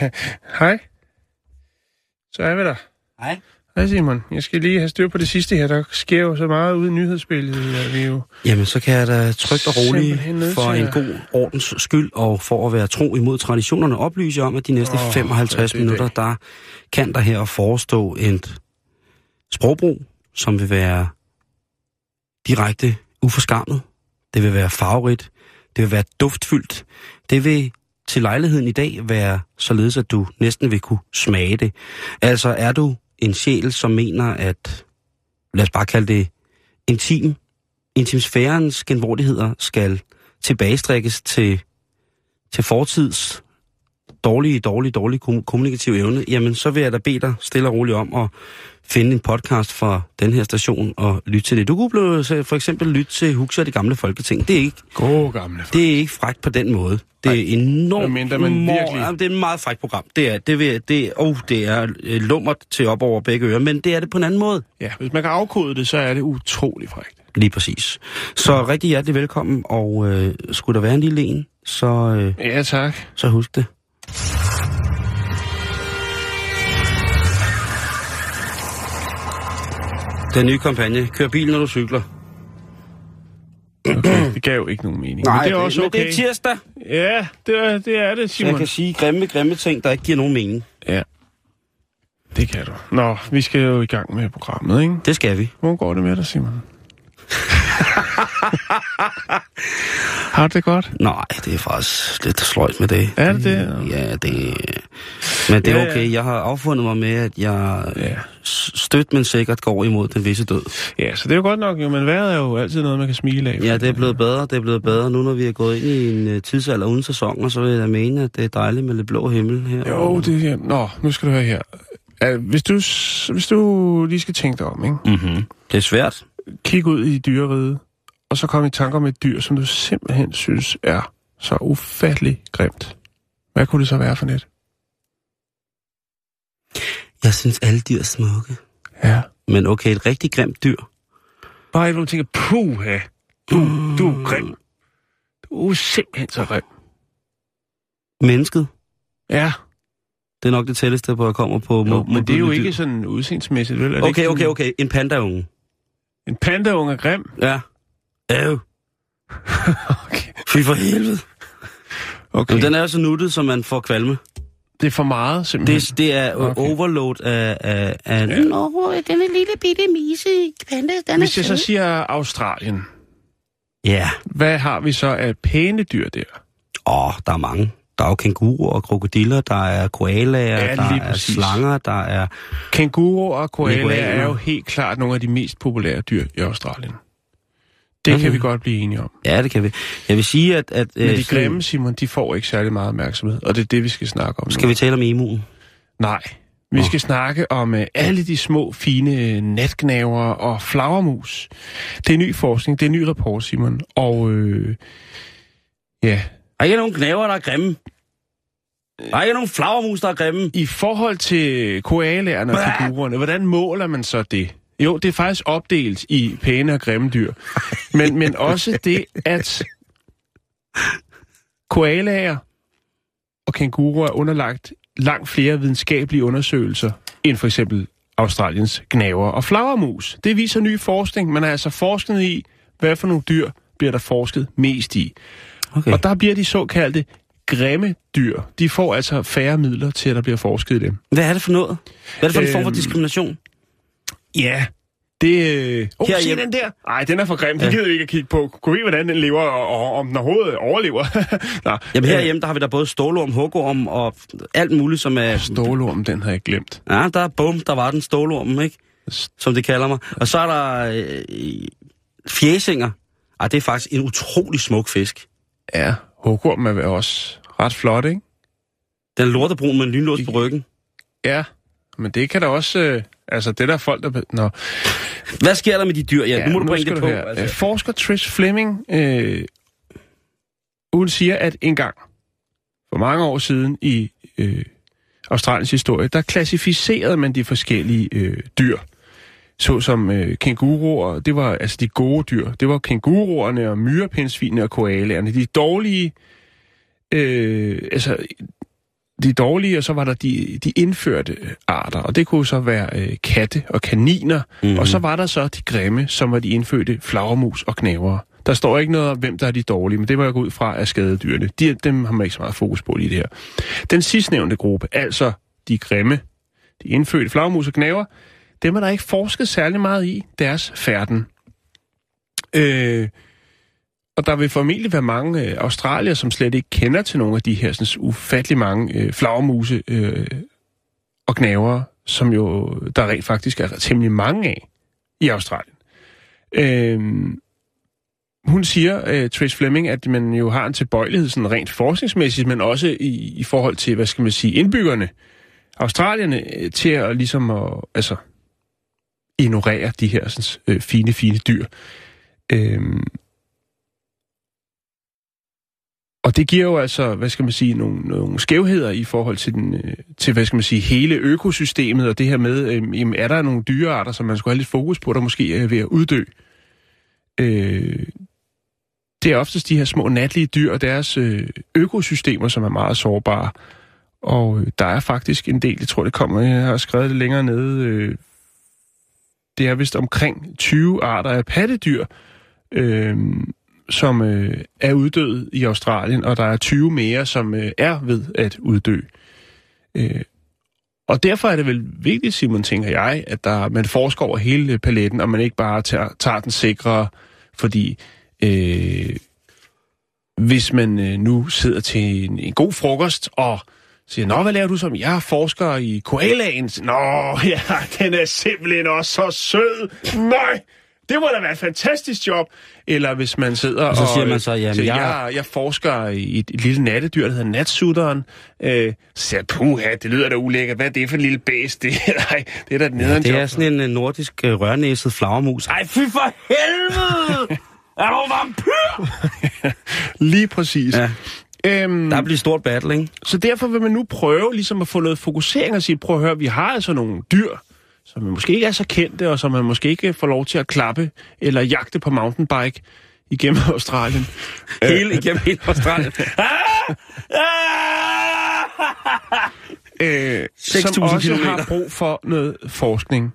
hej. Så er vi der. Hej. Hej Simon. Jeg skal lige have styr på det sidste her. Der sker jo så meget ude i nyhedsbilledet. At vi jo... Jamen, så kan jeg da trygt og roligt for en god ordens skyld og for at være tro imod traditionerne oplyse om, at de næste oh, 55 ja, det er minutter, der kan der her forestå en sprogbrug, som vil være direkte uforskammet. Det vil være farverigt. Det vil være duftfyldt. Det vil til lejligheden i dag være således, at du næsten vil kunne smage det. Altså er du en sjæl, som mener, at, lad os bare kalde det, intim, intimsfærens genvordigheder skal tilbagestrikkes til, til fortids dårlige, dårlige, dårlige kom- kommunikative evne, jamen så vil jeg da bede dig stille og roligt om at finde en podcast fra den her station og lytte til det. Du kunne blive, så for eksempel lytte til Huxer det gamle folketing. Det er ikke, Gode gamle folk. det er ikke frækt på den måde. Det er enormt... Medmindre man mor- virkelig- Jamen, det er et meget frækt program. Det er, det vil, det, oh, det er øh, lummert til op over begge ører, men det er det på en anden måde. Ja, hvis man kan afkode det, så er det utrolig frækt. Lige præcis. Så rigtig hjertelig velkommen, og øh, skulle der være en lille en, så, øh, Ja, tak. så husk det. Den nye kampagne. Kør bil, når du cykler. Okay, det gav jo ikke nogen mening. men det er også men okay. det er tirsdag, Ja, det er det, er det så jeg Simon. kan sige grimme, grimme ting, der ikke giver nogen mening. Ja, det kan du. Nå, vi skal jo i gang med programmet, ikke? Det skal vi. Hvor går det med dig, Simon? Har du det godt? Nej, det er faktisk lidt sløjt med det. Er det det? Ja, det Men det er ja. okay. Jeg har affundet mig med, at jeg Ja. s- støt, men sikkert går imod den visse død. Ja, så det er jo godt nok, jo, men vejret er jo altid noget, man kan smile af. Ja, det er blevet bedre. Det er blevet bedre. Nu når vi er gået ind i en uh, tidsalder uden sæsoner, så vil jeg da mene, at det er dejligt med lidt blå himmel her. Jo, det er... Nå, nu skal du høre her. Hvis, du, hvis du lige skal tænke dig om, ikke? Mm-hmm. Det er svært. Kig ud i dyreriget, og så kom i tanker om et dyr, som du simpelthen synes er så ufattelig grimt. Hvad kunne det så være for net? Jeg synes, alle dyr er smukke. Ja. Men okay, et rigtig grimt dyr. Bare et, du tænker, puha, du, du er grim. Du er simpelthen så grim. Mennesket. Ja, Det er nok det tætteste, hvor jeg kommer på. jo, men det er jo mobile ikke dyr. sådan udseendsmæssigt, vel? Er Okay, okay, okay. En pandaunge. En pandaunge er grim? Ja. Øv. Okay. Fy for helvede. okay. Jamen, den er så nuttet, som man får kvalme. Det er for meget, simpelthen. Det, det er Okay. overload af... af, af Ja. Nå, den er lille bitte mise. Panda, den Hvis jeg så siger Australien, Ja. hvad har vi så af pæne dyr der? Åh, der er mange. Der er jo kænguruer og krokodiller, der er koalaer, Ja, der er slanger, der er... Kænguruer og koalaer er jo helt klart nogle af de mest populære dyr i Australien. Det Mhm. kan vi godt blive enige om. Ja, det kan vi. Jeg vil sige, at... at Men øh, de grimme, Simon, de får ikke særlig meget opmærksomhed, og det er det, vi skal snakke om Skal nu. vi tale om emuen? Nej, vi skal snakke om uh, alle de små, fine natgnaver og flagermus. Det er ny forskning, det er ny rapport, Simon. Og øh, ja, Der er ikke nogen knæver, der er grimme. Der er ikke nogen flagermus, der er grimme. i forhold til koalaerne og figurerne, hvordan måler man så det? Jo, det er faktisk opdelt i pæne og grimme dyr. Men, men også det, at koalaer og kænguruer er underlagt langt flere videnskabelige undersøgelser end for eksempel Australiens gnaver og flagermus. Det viser ny forskning. Man har altså forsket i, hvad for nogle dyr bliver der forsket mest i. Okay. Og der bliver de såkaldte grimme dyr. De får altså færre midler til, at der bliver forsket i dem. Hvad er det for noget? Hvad er det for en form for Øhm, diskrimination? Ja, det... Øh... Oh, Her se den der! Nej, den er for grim. Ja. gider vi ikke at kigge på. Kunne vi hvordan den lever, og, og om den overhovedet overlever? Nå, Jamen øh, herhjemme, der har vi da både stålorm, hugorm og alt muligt, som er... Stålormen, den har jeg glemt. Ja, der er bum, der var den stålormen, ikke? Som de kalder mig. Og så er der øh, fjæsinger. Ej, det er faktisk en utrolig smuk fisk. Ja, hugorm er vel også ret flot, ikke? Den lortebrun med en lynlås på ryggen. Ja, men det kan da også... Øh, altså, det der er folk, der... Nå. Hvad sker der med de dyr? Ja, ja nu må du bringe det på. høre. Øh, Forsker Trish Fleming, øh, hun siger, at engang for mange år siden i øh, Australiens historie, der klassificerede man de forskellige øh, dyr. Såsom øh, kænguruer, det var altså de gode dyr. Det var kænguruerne og myrepindsvinene og koalaerne. De dårlige, øh, altså de dårlige, og så var der de, de indførte arter, og det kunne så være øh, katte og kaniner, Mhm. mm-hmm. og så var der så de grimme, som var de indfødte flagermus og knævere. Der står ikke noget om, hvem der er de dårlige, men det var jeg gå ud fra af skadedyrene. De, dem har man ikke så meget fokus på lige det her. Den sidstnævnte gruppe, altså de grimme, de indfødte flagermus og knæver, dem er der ikke forsket særlig meget i deres færden. Øh, og der vil formentlig være mange øh, australier, som slet ikke kender til nogle af de her sådan, ufattelig mange øh, flagermuse øh, og knæver, som jo der rent faktisk er temmelig mange af i Australien. Øh, hun siger, øh, Trace Fleming, at man jo har en tilbøjelighed sådan rent forskningsmæssigt, men også i, i forhold til, hvad skal man sige, indbyggerne, australierne, øh, til at ligesom at, altså, ignorere de her sådan, øh, fine, fine dyr. Øhm. Og det giver jo altså, hvad skal man sige, nogle, nogle skævheder i forhold til, den, øh, til, hvad skal man sige, hele økosystemet, og det her med, øh, jamen, er der nogle dyrearter, som man skulle have lidt fokus på, der måske er ved at uddø? Øh, det er oftest de her små natlige dyr og deres øh, økosystemer, som er meget sårbare. Og øh, der er faktisk en del, jeg tror det kommer, jeg har skrevet det længere nede, øh, det er vist omkring 20 arter af pattedyr, øh, som øh, er uddøde i Australien, og der er 20 mere, som øh, er ved at uddø. Øh, og derfor er det vel vigtigt, Simon, tænker jeg, at der, man forsker over hele paletten, og man ikke bare tager, tager den sikre, fordi øh, hvis man øh, nu sidder til en, en god frokost og siger, Nå, hvad laver du som? Jeg forsker i koalaen. Nå, ja, den er simpelthen også så sød. Nej, det må da være et fantastisk job. Eller hvis man sidder og... Og så siger man så, jamen, siger, jeg- jeg, jeg forsker i et, lille nattedyr, der hedder natsutteren. Øh, så siger puha, det lyder da ulækkert. Hvad er det for en lille bæst? Det, nej, det er da et nederen Det job. er sådan en nordisk øh, rørnæset flagermus. Ej, fy for helvede! er du vampyr? Lige præcis. Ja. Øhm, Der bliver stort battle, ikke? Så derfor vil man nu prøve ligesom at få noget fokusering og sige, prøv at høre, vi har altså nogle dyr, som måske ikke er så kendte, og som man måske ikke får lov til at klappe eller jagte på mountainbike igennem Australien. Hele igennem hele Australien. Øh, 6.000 som også kilometer. har brug for noget forskning.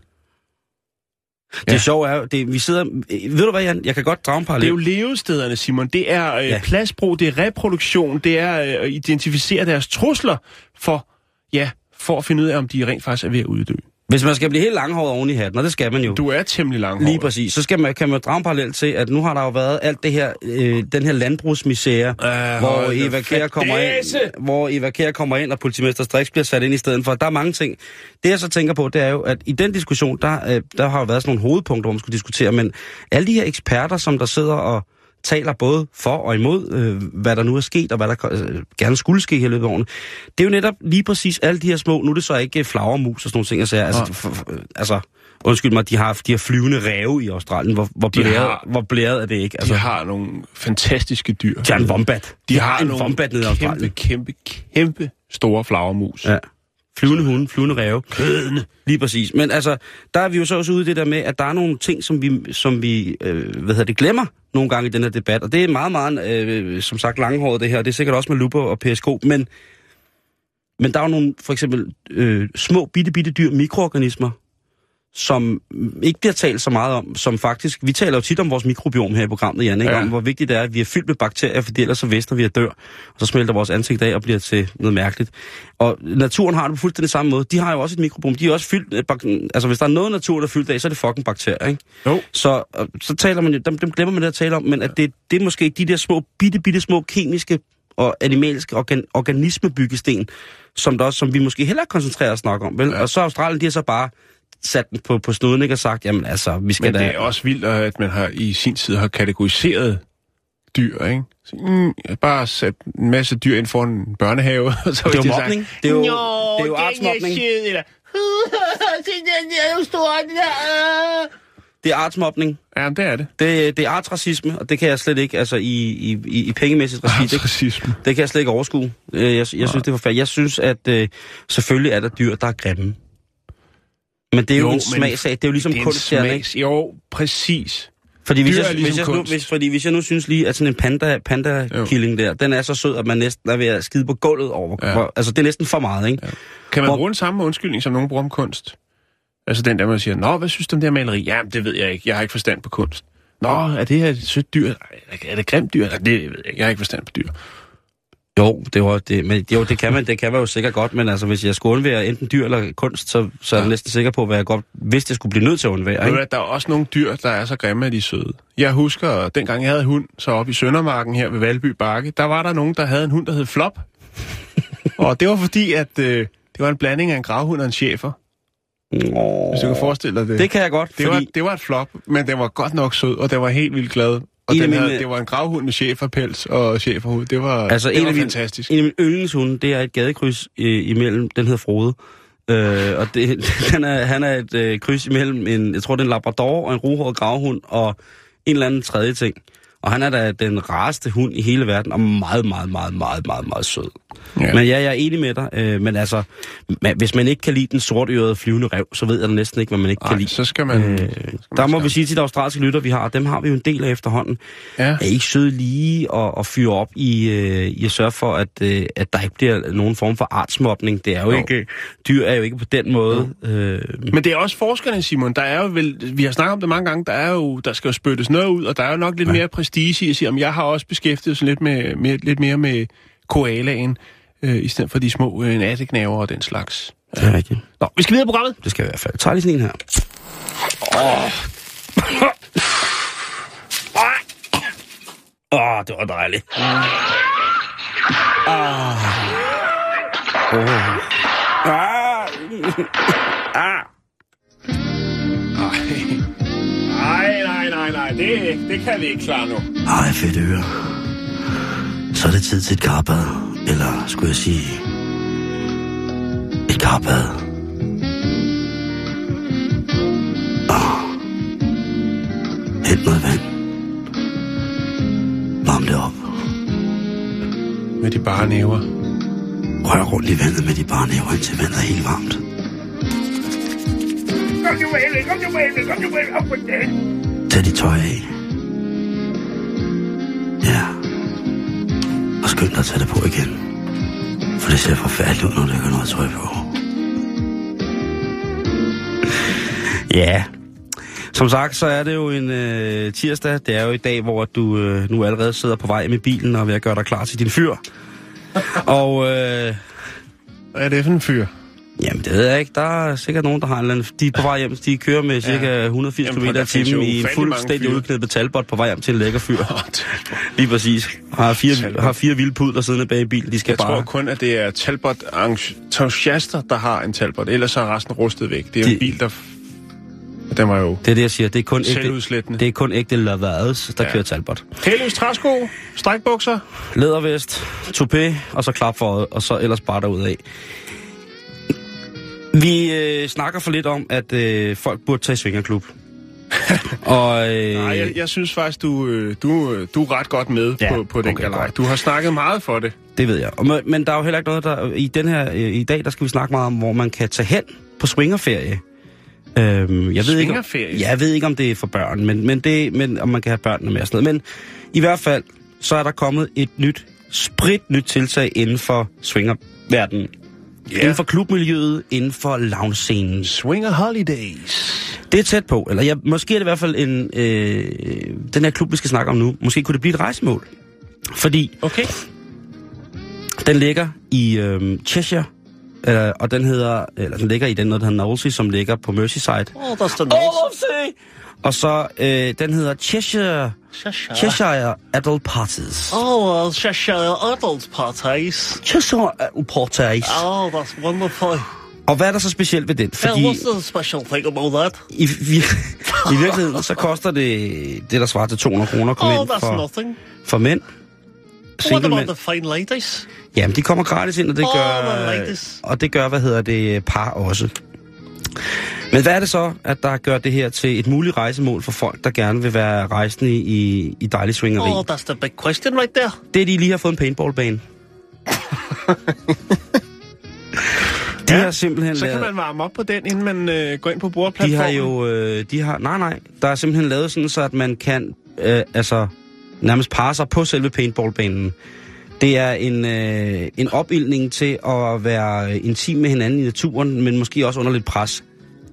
Det er sjovt er det, vi sidder... Ved du hvad, Jan? Jeg kan godt drage en Det parallel. er jo levestederne, Simon. Det er øh, Ja. ja. pladsbrug, det er reproduktion, det er øh, at identificere deres trusler for, ja, for at finde ud af, om de rent faktisk er ved at uddø. Hvis man skal blive helt langhåret oven i hatten, og det skal man jo. Du er temmelig langhåret. Lige præcis. Så skal man, kan man drage en parallel til, at nu har der jo været alt det her, øh, den her landbrugsmisære, Øh, hvor Eva Kjær kommer ind, hvor Eva Kjær kommer ind, og politimester Strix bliver sat ind i stedet for. Der er mange ting. Det jeg så tænker på, det er jo, at i den diskussion, der, øh, der har jo været sådan nogle hovedpunkter, hvor man skulle diskutere, men alle de her eksperter, som der sidder og taler både for og imod, øh, hvad der nu er sket, og hvad der øh, gerne skulle ske her i løbet af årene. Det er jo netop lige præcis alle de her små, nu er det så ikke flagermus og sådan nogle ting, siger, altså, for, for, altså, undskyld mig, de har de her flyvende ræve i Australien, hvor, hvor, De blæret, har- hvor blæret er det ikke? Altså, De har nogle fantastiske dyr. de har en wombat. De har en nogle wombat nede i kæmpe, Australien. kæmpe, kæmpe store flagermus. Ja. Flyvende hunde, flyvende ræve. Kødende. Lige præcis. Men altså, der er vi jo så også ude i det der med, at der er nogle ting, som vi, som vi øh, hvad hedder det, glemmer nogle gange i den her debat. Og det er meget, meget, øh, som sagt, langhåret det her. Det er sikkert også med luper og PSK. Men, men der er jo nogle, for eksempel, øh, små, bitte, bitte dyr, mikroorganismer, som ikke bliver talt så meget om, som faktisk... Vi taler jo tit om vores mikrobiom her i programmet, Jan, ikke? Ja. om hvor vigtigt det er, at vi er fyldt med bakterier, fordi ellers så væster vi at dør, og så smelter vores ansigt af og bliver til noget mærkeligt. Og naturen har det på fuldstændig samme måde. De har jo også et mikrobiom. De er også fyldt... af bak- Altså, hvis der er noget natur, der er fyldt af, så er det fucking bakterier, ikke? Jo. Så, og så taler man jo... Dem, dem glemmer man det at tale om, men at det, det er måske de der små, bitte, bitte små kemiske og animalske organ, organismebyggesten, som, der også, som vi måske hellere koncentrerer os snakke om, vel? Ja. Og så Australien, de har så bare sat den på, på snuden, ikke? Og sagt, jamen altså, vi skal Men da... det er også vildt, at man har i sin tid har kategoriseret dyr, ikke? Så, mm, bare sæt en masse dyr ind for en børnehave. og så Det er jo mobning. Sige, Det er jo, Nå, det er jo artsmobning. sød, eller. Det er artsmobning. Ja, det er det. Det, det er artsracisme, og det kan jeg slet ikke, altså i, i, i, i pengemæssigt regi, det, det kan jeg slet ikke overskue. Øh, Jeg, jeg synes, det er forfærdeligt. Jeg synes, at øh, selvfølgelig er der dyr, der er grimme. Men det er jo, Jo, en smagsag. Det er jo ligesom Det er kunst, der, ikke? smags... Jo, præcis. Fordi hvis, Dyr jeg, ligesom hvis, jeg nu, hvis, fordi hvis jeg nu synes lige, at sådan en panda, panda killing der, den er så sød, at man næsten er ved at skide på gulvet over. Ja. Ja. Altså, det er næsten for meget, ikke? Ja. Kan man Hvor- bruge den samme undskyldning, som nogen bruger om kunst? Altså den der, man siger, Nå, hvad synes du om det her maleri? Jamen, det ved jeg ikke. Jeg har ikke forstand på kunst. Nå, er det her et sødt dyr? Er det grimt dyr? Det ved jeg ikke. Jeg har ikke forstand på dyr. Jo, det, var, det, men, jo, det kan man, det kan man jo sikkert godt, men altså, hvis jeg skulle undvære enten dyr eller kunst, så, så er jeg Ja. næsten sikker på, hvad jeg godt, hvis det skulle blive nødt til at undvære. Ved Ikke? hvad, Der er også nogle dyr, der er så grimme, at de er søde. Jeg husker, dengang jeg havde hund, så oppe i Søndermarken her ved Valby Bakke, der var der nogen, der havde en hund, der hed Flop. og det var fordi, at øh, det var en blanding af en gravhund og en chefer. Nå, Hvis du kan forestille dig det. det kan jeg godt, det, fordi... var, det var et flop, men den var godt nok sød, og den var helt vildt glad. Og En den havde, mine- det var en gravhund med cheferpels og cheferhud. Det var, Altså, det en var af mine- fantastisk. En af mine yndlingshunde, det er et gadekryds øh, imellem, den hedder Frode. Øh, og det, han, er, han er et øh, kryds imellem en, jeg tror det er en labrador og en ruhåret gravhund og en eller anden tredje ting. Og han er da den rareste hund i hele verden, og meget, meget, meget, meget, meget, meget sød. Ja. Men ja, jeg er enig med dig. Øh, men altså, man, hvis man ikke kan lide den sortørede flyvende rev, så ved jeg da næsten ikke, hvad man ikke kan Ej, lide. så skal man... Øh, skal man der må skaffe- vi sige til de australske lytter, vi har, dem har vi jo en del af efterhånden, Ja. er ikke søde lige at, at fyre op i, øh, i at sørge for, at, øh, at der ikke bliver nogen form for artsmobning. Det er jo Jo. ikke, dyr er jo ikke på den måde. Øh, Men det er også forskerne, Simon. Der er jo vel, vi har snakket om det mange gange, der, er jo, der skal jo spyttes noget ud, og der er jo nok lidt ja. mere prestige i at sige, om jeg har også beskæftiget sig lidt, med, med, lidt mere med koalaen, øh, i stedet for de små øh, natteknaver og den slags. det er rigtigt. Nå, vi skal videre på programmet. Det skal jeg i hvert fald. Tag lige sådan en her. Åh, oh, det var dejligt. Ah. Oh. Ah. Ah. Nej, nej, det, det kan vi ikke klare nu. Hej, fedt øre. Så er det tid til et karbad. Eller skulle jeg sige... Et karbad. Åh. Hent noget vand. Varm det op. Med de bare næver. Rør rundt i vandet med de bare næver, indtil vandet er helt varmt. Kom nu, Ellen, kom nu, Ellen, kom nu, Ellen, op på den. Tag dit tøj af. Ja. Og skynd dig at tage det på igen. For det ser forfærdeligt ud, når du ikke har noget tøj på. Ja. Som sagt, så er det jo en øh, tirsdag. Det er jo i dag, hvor du øh, nu allerede sidder på vej med bilen og er ved at gøre dig klar til din fyr. og øh, Hvad er det for en fyr? Jamen, det ved jeg ikke. Der er sikkert nogen, der har en eller anden... De er på vej hjem. De kører med cirka 180 Jamen, km for der i timen i en fuldstændig fyre. udknæppet talbot på vej hjem til en lækker fyr. Lige præcis. Har fire, Talbot. har fire vilde pudler siddende bag i bilen. De skal Jeg bare... tror kun, at det er Talbot entusiaster, der har en Talbot. Ellers er resten rustet væk. Det er De- en bil, der... Den var jo Det er det, jeg siger. Det er kun ægte, det er kun ægte lavades, der Ja. ja. kører talbot. Heløs træsko, strækbukser. Lædervest, toupé, og så klap for og så ellers bare derudad. Vi øh, snakker for lidt om, at øh, folk burde tage i svingerklub. og, øh, Nej, jeg, jeg synes faktisk, du, øh, du, øh, du er ret godt med Ja, på, på den okay, galej. Du har snakket meget for det. Det ved jeg. Og, men- men der er jo heller ikke noget, der... I, den her, øh, I dag, der skal vi snakke meget om, hvor man kan tage hen på swingerferie. Øhm, jeg ved ikke, om, jeg ved ikke, om det er for børn, men, men, det, men om man kan have børnene med og sådan noget. Men i hvert fald, så er der kommet et nyt, sprit nyt tiltag inden for swingerverdenen. Ja. Inden for klubmiljøet, inden for lounge-scenen. Swinger Holidays. Det er tæt på, eller ja, måske er det i hvert fald en, øh, den her klub, vi skal snakke om nu. Måske kunne det blive et rejsemål. Fordi Okay. Den ligger i øh, Cheshire, øh, og den hedder, eller den ligger i den der hedder Knowlesy, som ligger på Merseyside. Oh, that's the Knowlesy! Og så, øh, den hedder Cheshire, Cheshire. Cheshire Adult Parties. Oh, uh, Cheshire adult parties. Cheshire Adult Parties. Oh, that's wonderful. Og hvad er der så specielt ved den? Fordi Yeah, what's the special thing about that? i, vir- i virkeligheden, så koster det det, der svarer til 200 kroner komme Oh, ind for, nothing. for mænd. What about mænd. the fine ladies? Jamen, de kommer gratis ind, og det Oh, gør, og det gør, hvad hedder det, par også. Men hvad er det så, at der gør det her til et muligt rejsemål for folk, der gerne vil være rejsende i, i dejlig swingeri? Oh, that's the big question right there. Det er, de lige har fået en paintballbane. de Ja, har simpelthen Så kan lavet, man varme op på den, inden man øh, går ind på de bordplatformen. har jo, øh, de har, nej nej, der er simpelthen lavet sådan, så at man kan, øh, altså, nærmest parre sig på selve paintballbanen. Det er en, øh, en opildning til at være intim med hinanden i naturen, men måske også under lidt pres.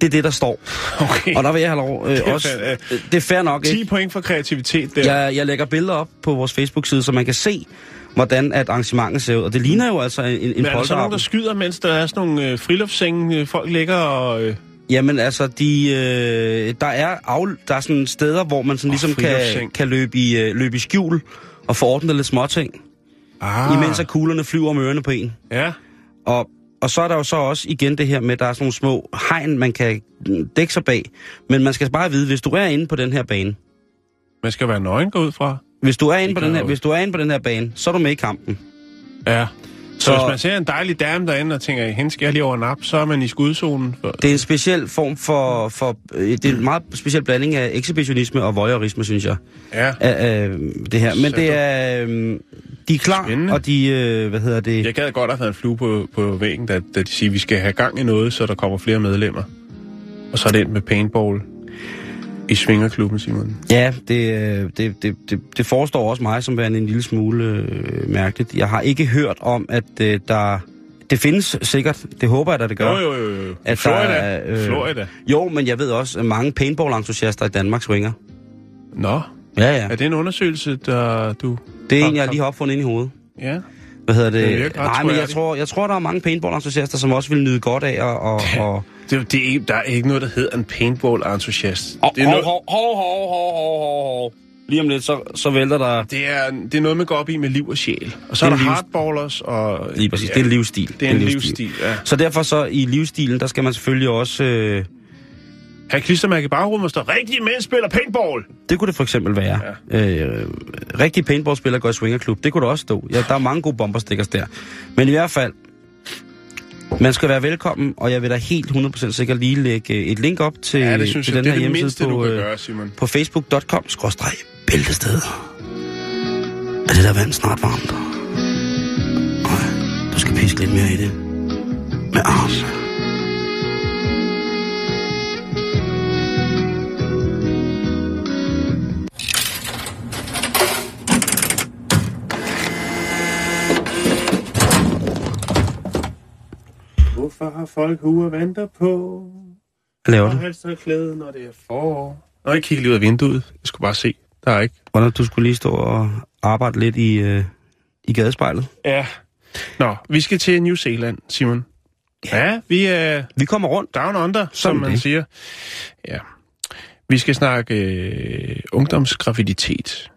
Det er det, der står. Okay. Og der vil jeg have lov øh, er også... fair, Øh, det er fair nok, 10 ikke? point for kreativitet der. Jeg, jeg lægger billeder op på vores Facebook-side, så man kan se, hvordan at arrangementet ser ud. Og det ligner jo altså en, en Men er der så nogen, der skyder, mens der er sådan nogle øh, friluftssenge, øh, folk ligger og... Øh, Jamen altså, de, øh, der, er af, der er sådan steder, hvor man sådan Og ligesom kan, kan løbe, i, øh, løbe i skjul og få ordnet lidt småting, ah, imens at kuglerne flyver om ørerne på en. Ja, Og, og så er der jo så også igen det her med, at der er sådan nogle små hegn, man kan dække sig bag. Men man skal bare vide, hvis du er inde på den her bane, man skal være nøgen gå ud fra. hvis du er inde på den her, hvis du er inde på den her bane, så er du med i kampen. Ja. Så, Så- hvis man ser en dejlig dame derinde og tænker, hende skal jeg lige over nap, så er man i skudzonen. Det er en speciel form for, for øh, det er en meget speciel blanding af ekshibitionisme og voyeurisme, synes jeg. Ja. Af, af det her. Men det er, øh, de er klar, Spændende. og de, øh, hvad hedder det, Jeg gad godt have været en flue på, på væggen, da, da de siger, at vi skal have gang i noget, så der kommer flere medlemmer. Og så er det ind med paintball i Svingerklubben, Simon. Ja, det, øh, det, det, det, det forestår også mig som værende en lille smule øh, mærkeligt. Jeg har ikke hørt om, at øh, der... Det findes sikkert, det håber jeg, at det gør. Jo, jo, jo. jo. At Florida. der er, øh, Florida. Jo, men jeg ved også, at mange paintball-entusiaster i Danmark swinger. Nå, Ja, ja. er det en undersøgelse, der du... Det er en, jeg lige har opfundet ind i hovedet. Ja. Hvad hedder Det det? Nej, men jeg tror, jeg tror, der er mange paintball-entusiaster, som også vil nyde godt af at... Og, og, Det, det er, der er ikke noget, der hedder en paintball-entusiast. hov, hov, hov, hov, hov, hov, hov. Lige om lidt, så, så vælter der... det, er, det er noget, man går op i med liv og sjæl. Og så Det er er der livs- hardballers og... Lige præcis, det er en livsstil. Det er en livsstil, ja. Så derfor så i livsstilen, der skal man selvfølgelig også... Øh, Her klistermærke i baghovedet må stå, rigtige mænd spiller paintball! det kunne det for eksempel være. Ja. Øh, rigtig paintballspiller går i swingerklub. Det kunne det også stå. Ja, der er mange gode bomberstickers der. Men i hvert fald, man skal være velkommen, og jeg vil da helt 100% sikkert lige lægge et link op til, Ja, det synes til jeg, den er her hjemmeside mindste, på, øh, gøre, Simon. på facebook.com bæltested. Er det der vand snart varmt? Nej, du skal piske lidt mere i det. Med armene. Har folk og venter på? Hvad laver Og du? halsterklæde, når det er forår. Nå, jeg kigger lige ud af vinduet. Jeg skulle bare se. Der er ikke. Hvordan du skulle lige stå og arbejde lidt i, øh, i gadespejlet? Ja. Nå, vi skal til New Zealand, Simon. Ja, vi er Vi kommer rundt. down under, som Sådan man det. siger. Ja. Vi skal snakke øh, ungdomsgraviditet.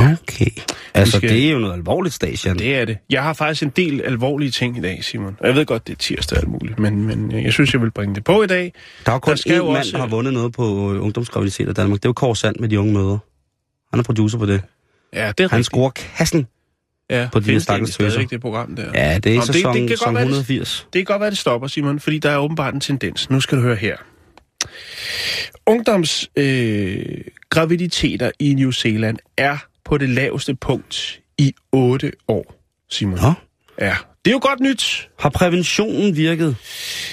Okay. Altså, skal- det er jo noget alvorligt, Station. Det er det. Jeg har faktisk en del alvorlige ting i dag, Simon. Og jeg ved godt, det er tirsdag alt muligt, men, men øh, jeg synes, jeg vil bringe det på i dag. Der er kun der én mand, også- der har vundet noget på øh, ungdomsgraviditet i Danmark. Det er jo Kåre Sand med de unge møder. Han er producer på det. Ja, det er Han rigtigt. skruer kassen. ja, på de her stakkels tøser. det program der. Ja, det er det- sæson, det det, kan godt sæson være, det- 180. Det kan godt være, det stopper, Simon, fordi der er åbenbart en tendens. Nu skal du høre her. Ungdoms øh, graviditeter i New Zealand er på det laveste punkt i 8 år, Simon. Nå. Ja, det er jo godt nyt. Har præventionen virket?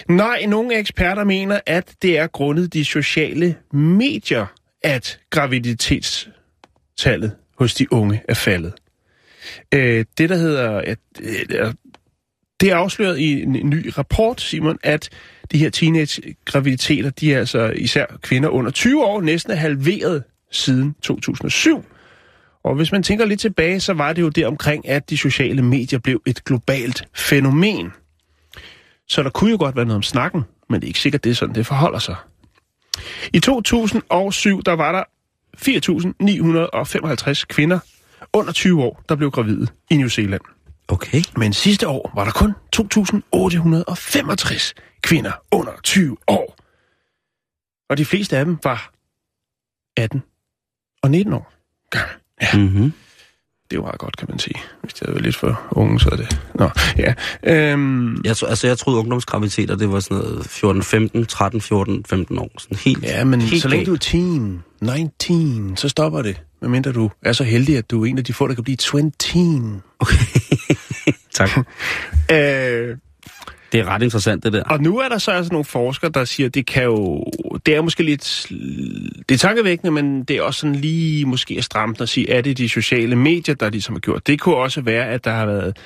Nej, nogle eksperter mener, at det er grundet de sociale medier, at graviditetstallet hos de unge er faldet. Øh, det, der hedder... At, øh, det er afsløret i en ny rapport, Simon, at de her teenage-graviditeter, de er altså især kvinder under 20 år, næsten er halveret siden 2007. Og hvis man tænker lidt tilbage, så var det jo der omkring, at de sociale medier blev et globalt fænomen. Så der kunne jo godt være noget om snakken, men det er ikke sikkert, det er sådan, det forholder sig. I 2007, der var der 4.955 kvinder under 20 år, der blev gravide i New Zealand. Okay. Men sidste år var der kun 2.865 kvinder under 20 år. Og de fleste af dem var 18 og 19 år gamle. Ja, Mm-hmm. det er meget godt, kan man sige. Hvis det havde været lidt for unge, så er det... Nå, ja. Øhm, Jeg, tro, altså, jeg troede ungdomsgraviditeter, det var sådan noget 14, 15, 13, 14, 15 år. Sådan helt, ja, men helt så længe du er teen, 19, så stopper det. Medmindre du er så heldig, at du er en af de få, der kan blive 20. Tak. Øh, det er ret interessant, det der. Og nu er der så altså nogle forskere, der siger, at det kan jo... Det er måske lidt... Det er tankevækkende, men det er også sådan lige måske at stramme at sige, er det de sociale medier, der ligesom har gjort. Det kunne også være, at der har været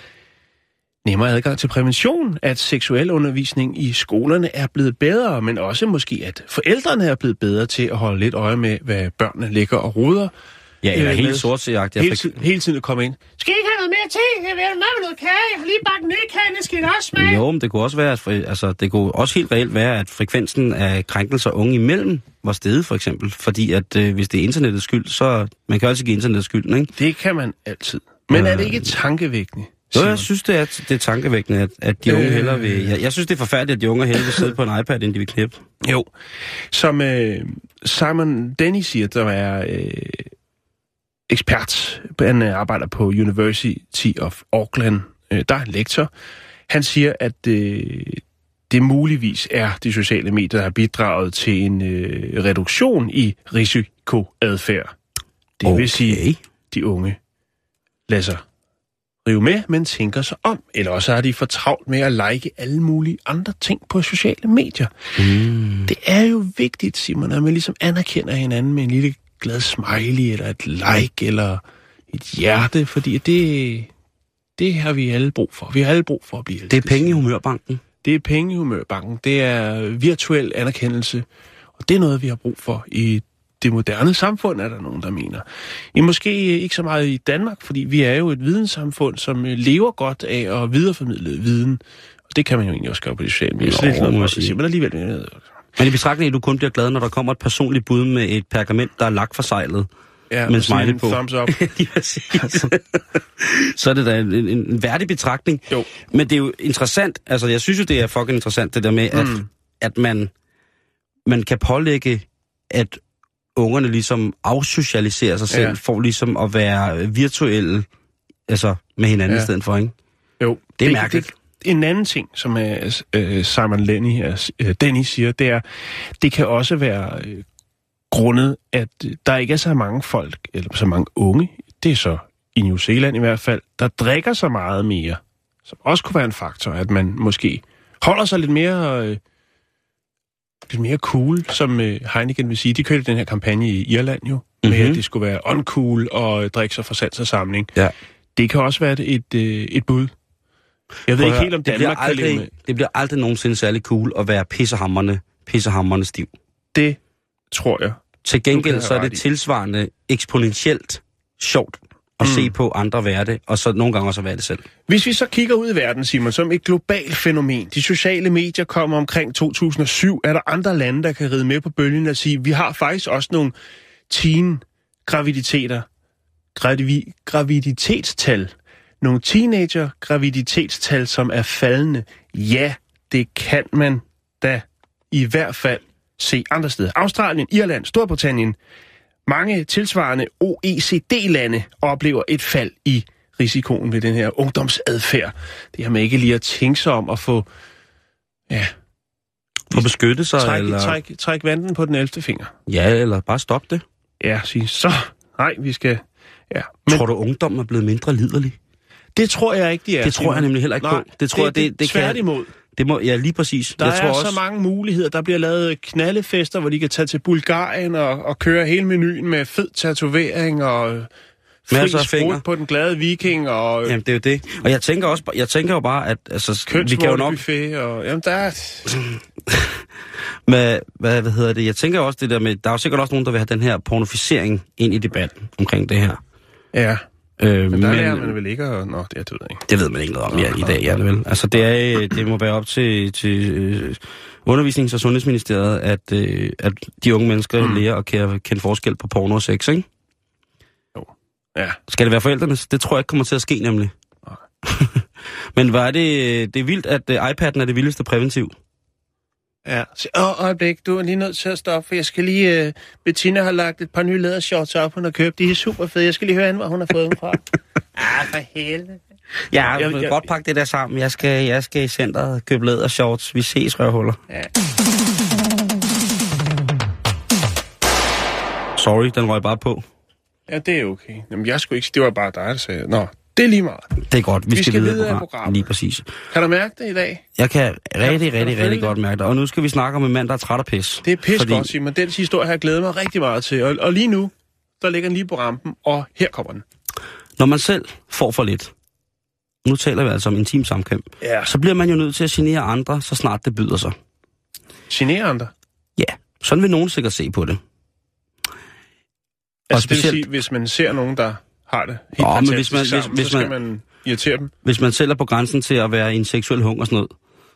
nemmere adgang til prævention, at seksuel undervisning i skolerne er blevet bedre, men også måske, at forældrene er blevet bedre til at holde lidt øje med, hvad børnene ligger og ruder. Ja, eller øh, helt med- sort Jeg Hele, fik, hele tiden at komme ind. Skal I ikke have noget mere te? Jeg vil have med noget kage. Jeg har lige bagt en kage, det skal I også smage. jo, men det kunne også være, at, altså, det kunne også helt reelt være, at frekvensen af krænkelser unge imellem var steget, for eksempel. Fordi at øh, hvis det er internettets skyld, så man kan altid give internettets skylden, ikke? Det kan man altid. Men er det Øh, ikke tankevækkende? Jo, jeg synes, det er, det er tankevækkende, at, at de unge Øh. hellere vil... Jeg, jeg synes, det er forfærdeligt, at de unge hellere vil sidde på en iPad, end de vil knippe. Jo. Som øh, Simon Denny siger, der er øh, ekspert. Han øh, arbejder på University of Auckland. Øh, der er en lektor. Han siger, at øh, det muligvis er de sociale medier, der har bidraget til en øh, reduktion i risikoadfærd. Det okay. vil sige, de unge lader sig rive med, men tænker sig om. Eller også har de for travlt med at like alle mulige andre ting på sociale medier. Mm. Det er jo vigtigt, Simon, at man ligesom anerkender hinanden med en lille glad smiley, eller et like, eller et hjerte, fordi det, det har vi alle brug for. Vi har alle brug for at blive Det er elsket. penge i humørbanken. Det er penge i humørbanken. Det er virtuel anerkendelse. Og det er noget, vi har brug for i det moderne samfund, er der nogen, der mener. I måske ikke så meget i Danmark, fordi vi er jo et videnssamfund, som lever godt af at videreformidle viden. Og det kan man jo egentlig også gøre på de sociale medier. Så det er noget, man jeg skal sige. sige. Men alligevel, Men i betragtning af, at du kun bliver glad, når der kommer et personligt bud med et pergament, der er lagt for sejlet. ja, Med smiley på. Thumbs up. Præcis. så er det da en, en, en værdig betragtning. Jo. Men det er jo interessant, altså jeg synes jo, det er fucking interessant, det der med, at, Mm. at man, man kan pålægge, at ungerne ligesom afsocialiserer sig selv, Ja. for ligesom at være virtuelle, altså med hinanden Ja. i stedet for, ikke? Jo, Det er mærkeligt. Det, en anden ting, som er, øh, Simon Lenny, er, øh, Denny siger, det er, det kan også være øh, grundet, at øh, der ikke er så mange folk, eller så mange unge, det er så i New Zealand i hvert fald, der drikker så meget mere, som også kunne være en faktor, at man måske holder sig lidt mere, øh, lidt mere cool, som øh, Heineken vil sige. De kørte den her kampagne i Irland jo, mm-hmm. med Mhm. at det skulle være uncool og øh, drikke sig fra sans og samling. Ja. Det kan også være et, et, øh, et bud. Jeg ved ikke helt, om det bliver, Danmark med. aldrig, det bliver aldrig nogensinde særlig cool at være pissehammerne, pissehammerne stiv. Det tror jeg. Til gengæld så er det tilsvarende eksponentielt sjovt at Mm. mm. se på andre være det, og så nogle gange også at være det selv. Hvis vi så kigger ud i verden, Simon, som et globalt fænomen, de sociale medier kommer omkring 2007, er der andre lande, der kan ride med på bølgen og sige, vi har faktisk også nogle teen graviditeter, gravi, graviditetstal, nogle teenager graviditetstal, som er faldende. Ja, det kan man da i hvert fald se andre steder. Australien, Irland, Storbritannien, mange tilsvarende OECD-lande oplever et fald i risikoen ved den her ungdomsadfærd. Det her med ikke lige at tænke sig om at få ja, For at beskytte sig, træk, eller... træk, træk vanden på den 11. finger. Ja, eller bare stop det. Ja, sige, så nej, vi skal... Ja. Men Tror du, ungdommen er blevet mindre liderlig? Det tror jeg ikke, de er. Det tror jeg nemlig heller ikke Nej, på. Det tror det, jeg, det, det kan... tværtimod. Det må, ja, lige præcis. Der jeg er tror også, så mange muligheder. Der bliver lavet knaldefester, hvor de kan tage til Bulgarien og, og køre hele menuen med fed tatovering og Masser af fingre. på den glade viking og Jamen, det er jo det. Og jeg tænker, også, jeg tænker jo bare, at altså, vi kan jo nok... buffet. Og, jamen, der er... Hvad, hvad, hvad hedder det? Jeg tænker også det der med... Der er jo sikkert også nogen, der vil have den her pornoficering ind i debatten omkring det her. Ja, Øh, men der lærer man vel ikke at... Nå, det er det ved jeg ikke. Det ved man ikke noget om ja, i dag, ja, vel? Altså, det, er, øh, det må være op til, til øh, undervisnings- og sundhedsministeriet, at, øh, at de unge mennesker mm. lærer at kende, kende forskel på porno og sex, ikke? Ja. Skal det være forældrenes? Det tror jeg ikke kommer til at ske, nemlig. Men var det, det er vildt, at uh, iPad'en er det vildeste præventiv. Ja. Så, åh, øjeblik, du er lige nødt til at stoppe, for jeg skal lige... Uh, Bettina har lagt et par nye lædershorts op, hun har købt. De er super fede. Jeg skal lige høre hvor hun har fået dem fra. ah, for helvede. Ja, jeg, Jeg- vil jeg- godt pakke det der sammen. Jeg skal, jeg skal i centret købe lædershorts. Vi ses, røvhuller. Ja. Sorry, den røg bare på. ja, det er okay. Jamen, jeg skulle ikke... Det var bare dig, der sagde... Nå, det er lige meget. Det er godt. Vi, Vi skal videre i program. programmet. Lige præcis. Kan du mærke det i dag? Jeg kan rigtig, kan rigtig, rigtig godt mærke det. Og nu skal vi snakke om en mand, der er træt af pis. Det er pis Fordi- godt, Simon. Den historie har jeg glædet mig rigtig meget til. Og, og lige nu, der ligger den lige på rampen, og her kommer den. Når man selv får for lidt, nu taler vi altså om intim samkvem, Ja. så bliver man jo nødt til at genere andre, så snart det byder sig. Generer andre. Ja, sådan vil nogen sikkert se på det. Altså, det vil specielt- sige, hvis man ser nogen, der har det helt Åh, men hvis man- hvis- sammen, hvis så skal man- man irritere dem. Hvis man selv er på grænsen til at være i en seksuel hungersnød,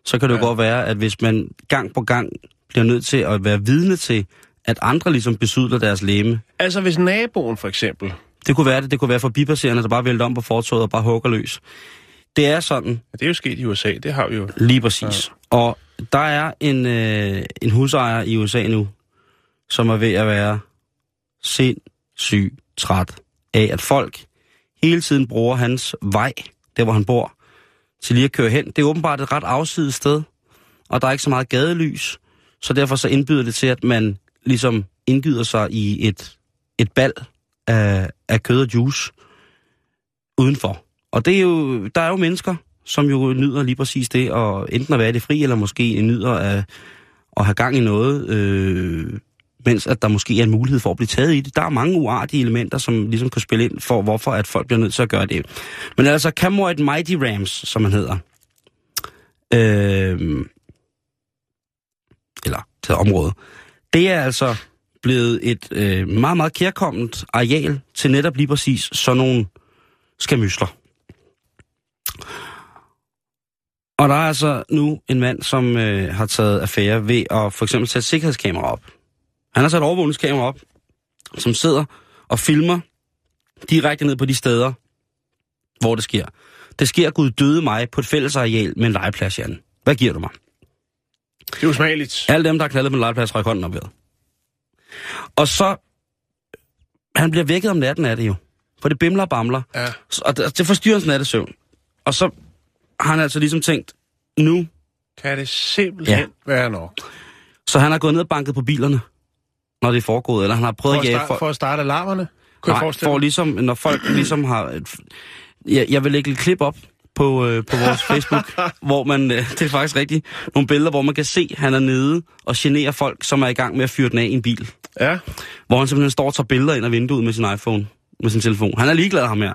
så kan det jo Ja. godt være, at hvis man gang på gang bliver nødt til at være vidne til, at andre ligesom besudler deres læme. Altså, hvis naboen for eksempel... Det kunne være det, det kunne være forbipasserende, der bare vælter om på fortoget og bare hugger løs. Det er sådan, Ja, det er jo sket i USA, det har vi jo. Lige præcis. Ja. Og der er en, øh, en husejer i USA nu, som er ved at være sindssygt træt af, at folk hele tiden bruger hans vej, der hvor han bor, til lige at køre hen. Det er åbenbart et ret afsides sted, og der er ikke så meget gadelys, så derfor så indbyder det til, at man ligesom indgyder sig i et, et bal af, af kød og juice udenfor. Og det er jo, der er jo mennesker, som jo nyder lige præcis det, og enten at være i det fri, eller måske nyder at, at have gang i noget, øh, mens at der måske er en mulighed for at blive taget i det. Der er mange uartige elementer, som ligesom kan spille ind for, hvorfor at folk bliver nødt til at gøre det. Men altså, Camoid Mighty Rams, som han hedder, øh, eller til område, det er altså blevet et øh, meget, meget kærkommet areal til netop lige præcis sådan nogle skamysler. Og der er altså nu en mand, som øh, har taget affære ved at for eksempel sætte sikkerhedskamera op. Han har sat overvågningskamera op, som sidder og filmer direkte ned på de steder, hvor det sker. Det sker Gud døde mig på et fællesareal med en legeplads, Jan. Hvad giver du mig? Det er jo smageligt. Alle dem, der har knaldet på en legeplads, rækker hånden op ved. Og så... Han bliver vækket om natten af det jo. For det bimler og bamler. Ja. Og det, det forstyrrer hans nattesøvn. Og så har han altså ligesom tænkt, nu... Kan det simpelthen ja. være nok? Så han har gået ned og banket på bilerne, når det er foregået. Eller han har prøvet For at at, jage folk... for at starte alarmerne? Kunne jeg Nej, forestille for ligesom, når folk ligesom har... Jeg, jeg vil lægge et klip op på, øh, på vores Facebook, hvor man, øh, det er faktisk rigtigt, nogle billeder, hvor man kan se, at han er nede og generer folk, som er i gang med at fyre den af i en bil. Ja. Hvor han simpelthen står og tager billeder ind af vinduet med sin iPhone, med sin telefon. Han er ligeglad ham her.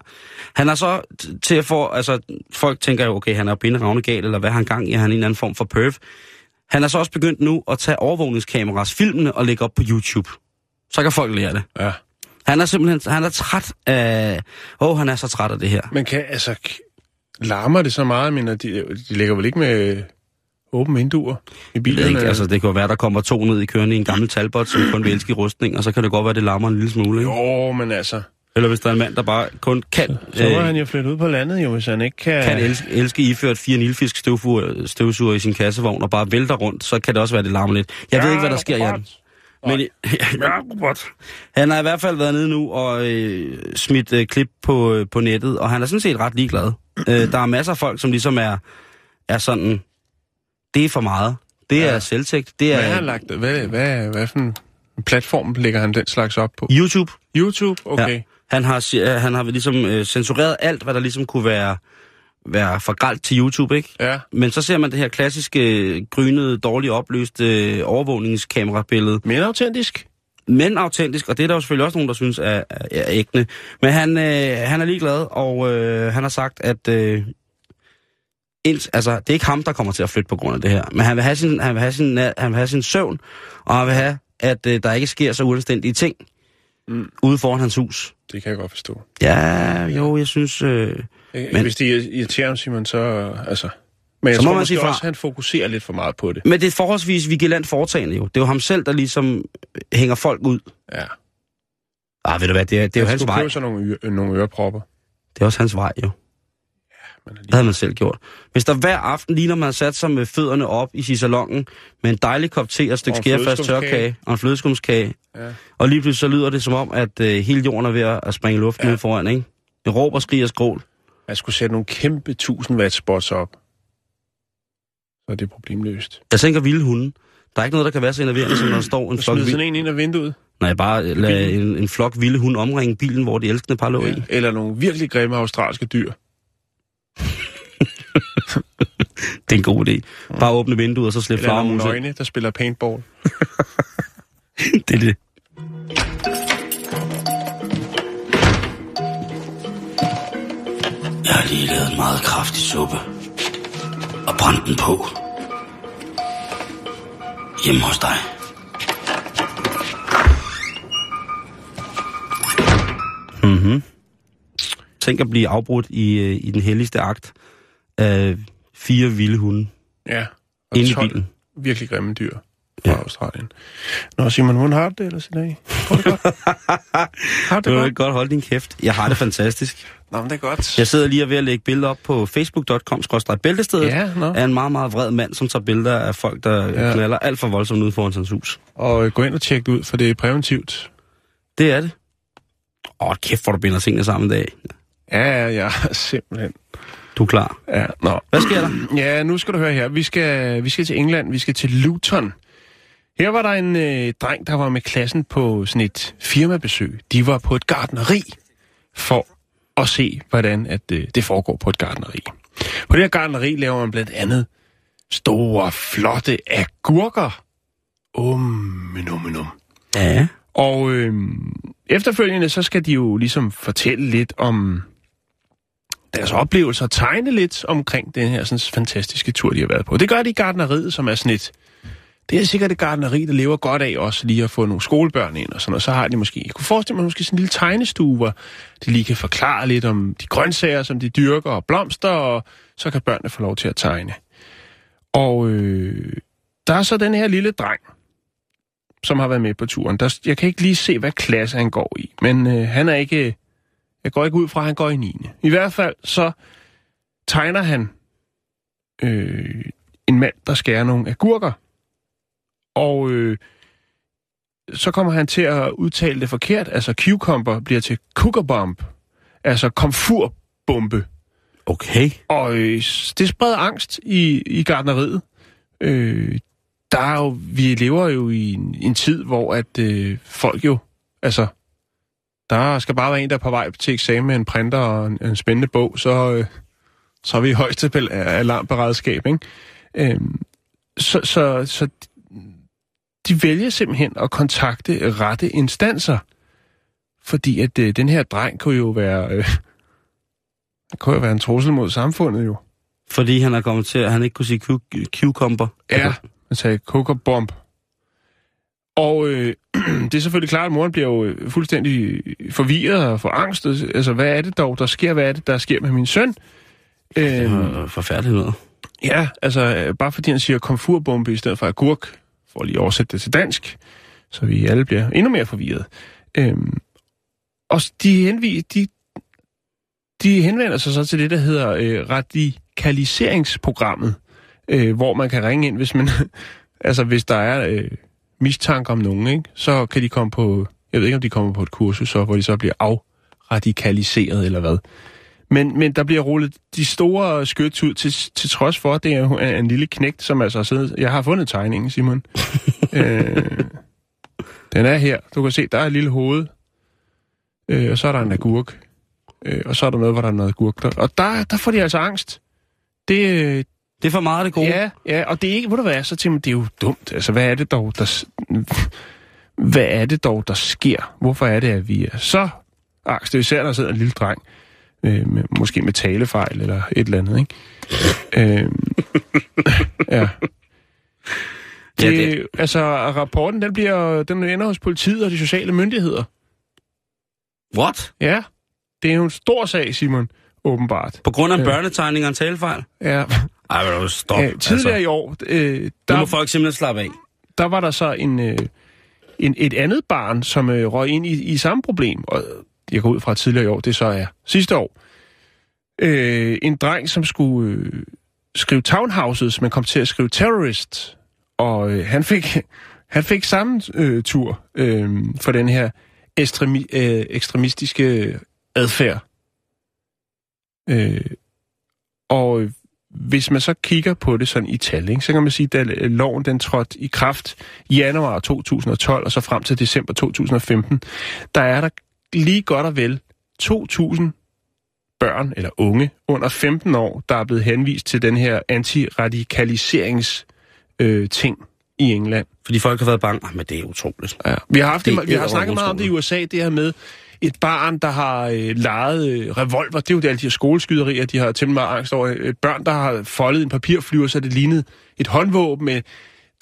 Han er så til at få, altså folk tænker jo, okay, han er pinderavne gal, eller hvad har han gang i, er han en eller anden form for perv. Han er så også begyndt nu at tage overvågningskameras, filmene og lægge op på YouTube. Så kan folk lære det. ja. Han er simpelthen, han er træt af, åh, oh, han er så træt af det her. Men kan, altså, larmer det så meget? Men de, de ligger vel ikke med åbne vinduer i bilerne? ikke, altså det kan jo være, der kommer to ned i kørende i en gammel talbot, som kun vil elske rustning, og så kan det godt være, det larmer en lille smule. Ikke? Jo, men altså, Eller hvis der er en mand, der bare kun kan, så må øh, han jo flytte ud på landet, jo, hvis han ikke kan... kan elske, elske iført fire nilfisk støvsuger, støvsuger i sin kassevogn og bare vælter rundt, så kan det også være, det larmer lidt. Jeg ved ikke, hvad der sker, Jan. Men Ja, robot. han har i hvert fald været nede nu og øh, smidt øh, klip på, øh, på nettet, og han er sådan set ret ligeglad. Øh, der er masser af folk, som ligesom er, er sådan, det er for meget. Det er Ja. selvtægt. Det Hvad har han er lagt? Hvad, hvad, hvad for en platform lægger han den slags op på? YouTube. YouTube? Okay. Ja. Han har, øh, han har ligesom øh, censureret alt, hvad der ligesom kunne være, være for gralt til YouTube, ikke? Ja. Men så ser man det her klassiske, øh, grynede, dårligt opløste øh, overvågningskamerabillede. Men autentisk? Men autentisk, og det er der jo selvfølgelig også nogen, der synes er, er, er ægte. Men han, øh, han er ligeglad, og øh, han har sagt, at øh, ind, altså, det er ikke ham, der kommer til at flytte på grund af det her. Men han vil have sin, han vil have sin, han vil have sin søvn, og han vil have, at øh, der ikke sker så uanstændige ting Mm. ude foran hans hus. Det kan jeg godt forstå. Ja, jo, jeg synes... Øh, Men... Men- Hvis det irriterer ham, Simon, så... Altså... Men jeg Så tror man måske sige fra. også, at han fokuserer lidt for meget på det. men det er forholdsvis vigilant foretagende jo. Det er jo ham selv, der ligesom hænger folk ud. Ja. Ah, ved du hvad, det er, det er jo Han hans skulle vej. købe sig nogle, øre, nogle ørepropper. Det er også hans vej, jo. Man Det havde man selv gjort. Hvis der hver aften, lige når man sat sig med fødderne op i salongen, med en dejlig kop te og et stykke skærfast tørkage og en flødeskumskage, Ja. og lige pludselig så lyder det som om, at øh, hele jorden er ved at springe luften Ja. ja. foran, ikke? Det råber, skriger og skrål. Jeg skulle sætte nogle kæmpe 1000 watt spots op. Så er det problemløst. Jeg tænker vilde hunde. Der er ikke noget, der kan være så enerverende, som når der står en flok, vilde... sådan en ind af vinduet. Nej, bare lade en, en flok vilde hunde omringe bilen, hvor de elskende par lå Ja. i. Eller nogle virkelig grimme australske dyr. Det er en god idé. Bare åbne vinduet, og så slippe Eller nogle flagermus nøgne, der spiller paintball. Det er det. Jeg har lige lavet en meget kraftig suppe. Og brændt den på. Hjemme hos dig. Mhm. Tænk at blive afbrudt i, øh, i den helligste akt af fire vilde hunde Ja. Og inde i 12 bilen. virkelig grimme dyr fra Ja. Australien. Nå, Simon, hvordan har du det ellers i dag? Har du det godt? har du Du det vil godt? godt holde din kæft. Jeg har det fantastisk. Nå, men det er godt. Jeg sidder lige og ved at lægge billeder op på facebook.com bæltestedet Ja, nå. af en meget, meget vred mand, som tager billeder af folk, der Ja. ja. knaller alt for voldsomt ud foran hans hus. Og øh, gå ind og tjek det ud, for det er præventivt. Det er det. Åh, kæft, hvor du binder tingene sammen i dag. Ja, ja, ja, simpelthen. Du er klar. Ja, nå. Hvad sker der? Ja, nu skal du høre her. Vi skal, vi skal til England. Vi skal til Luton. Her var der en øh, dreng, der var med klassen på sådan et firmabesøg. De var på et gardneri for at se, hvordan at, øh, det foregår på et gardneri. På det her gardneri laver man blandt andet store, flotte agurker. Um, um, um. Ja. Og øh, efterfølgende, så skal de jo ligesom fortælle lidt om deres oplevelser og tegne lidt omkring den her sådan, fantastiske tur, de har været på. Det gør de i gardneriet, som er sådan et... Det er sikkert et gardneri, der lever godt af også lige at få nogle skolebørn ind og sådan og Så har de måske... Jeg kunne forestille mig måske sådan en lille tegnestue, hvor de lige kan forklare lidt om de grøntsager, som de dyrker, og blomster, og så kan børnene få lov til at tegne. Og øh, der er så den her lille dreng, som har været med på turen. Der, jeg kan ikke lige se, hvad klasse han går i, men øh, han er ikke... Jeg går ikke ud fra, at han går i 9. I hvert fald så tegner han øh, en mand, der skærer nogle agurker. Og øh, så kommer han til at udtale det forkert. Altså cucumber bliver til cookerbomb. Altså komfurbombe. Okay. Og øh, det spreder angst i, i gardneriet. Øh, der er jo, vi lever jo i en, en tid, hvor at øh, folk jo, altså, der skal bare være en, der er på vej til eksamen med en printer og en, en spændende bog, så, øh, så er vi i højeste alarmberedskab, ikke? Øh, så, så, så de vælger simpelthen at kontakte rette instanser, fordi at øh, den her dreng kunne jo være, øh, det kunne jo være en trussel mod samfundet jo. Fordi han er kommet til, at han ikke kunne sige cu- cucumber. Ja, man sagde coca-bomb. Og øh, det er selvfølgelig klart, at moren bliver jo øh, fuldstændig forvirret og forangst. Altså, hvad er det dog, der sker? Hvad er det, der sker med min søn? Det Øhm, var forfærdeligt noget. ja, altså, øh, bare fordi han siger komfurbombe i stedet for agurk, for at lige oversætte det til dansk, så vi alle bliver endnu mere forvirret. Øhm, og de, henvi, de, de henvender sig så til det, der hedder øh, radikaliseringsprogrammet, øh, hvor man kan ringe ind, hvis man, altså hvis der er øh, mistanke om nogen, ikke? så kan de komme på, jeg ved ikke om de kommer på et kursus, så, hvor de så bliver afradikaliseret eller hvad. Men, men der bliver rullet de store skyts ud, til, til trods for, at det er en, lille knægt, som altså har siddet... Jeg har fundet tegningen, Simon. øh, den er her. Du kan se, der er et lille hoved. Øh, og så er der en agurk. Øh, og så er der noget, hvor der er noget agurk. Og der, der får de altså angst. Det, øh, Det er for meget det gode. Ja, ja, og det er ikke, ved du hvad, så tænker man, det er jo dumt. Altså, hvad er det dog, der, hvad er det dog, der sker? Hvorfor er det, at vi er så angst? Det er især, når der sidder en lille dreng, øh, med, måske med talefejl eller et eller andet, ikke? øh, ja. Det, Ja, det... Altså, rapporten, den, bliver, den ender hos politiet og de sociale myndigheder. What? Ja, det er jo en stor sag, Simon, åbenbart. På grund af Ja. børnetegninger og en talefejl? Ja. Ej, men stop. Øh, tidligere altså. i år, øh, Nu der, må folk simpelthen slappe af. der var der så en, øh, en, et andet barn, som øh, røg ind i, i samme problem. Og jeg går ud fra tidligere i år, det så er sidste år. øh, en dreng, som skulle øh, skrive townhouses, men kom til at skrive terrorist. Og øh, han fik han fik samme øh, tur øh, for den her ekstremi, øh, ekstremistiske adfærd. Øh, og hvis man så kigger på det sådan i tal, ikke, så kan man sige, at loven den trådte i kraft i januar 2012 og så frem til december 2015, der er der lige godt og vel 2.000 børn eller unge under 15 år, der er blevet henvist til den her antiradikaliserings øh, ting i England. Fordi folk har været bange. Ah, men det er utroligt. Ja. Vi har, haft det, Det vi har snakket meget om det i USA, det her med et barn, der har øh, lejet øh, revolver. Det er jo det, alle de her skoleskyderier, de har temmelig meget angst over. Et børn, der har foldet en papirflyver, så det lignede et håndvåben med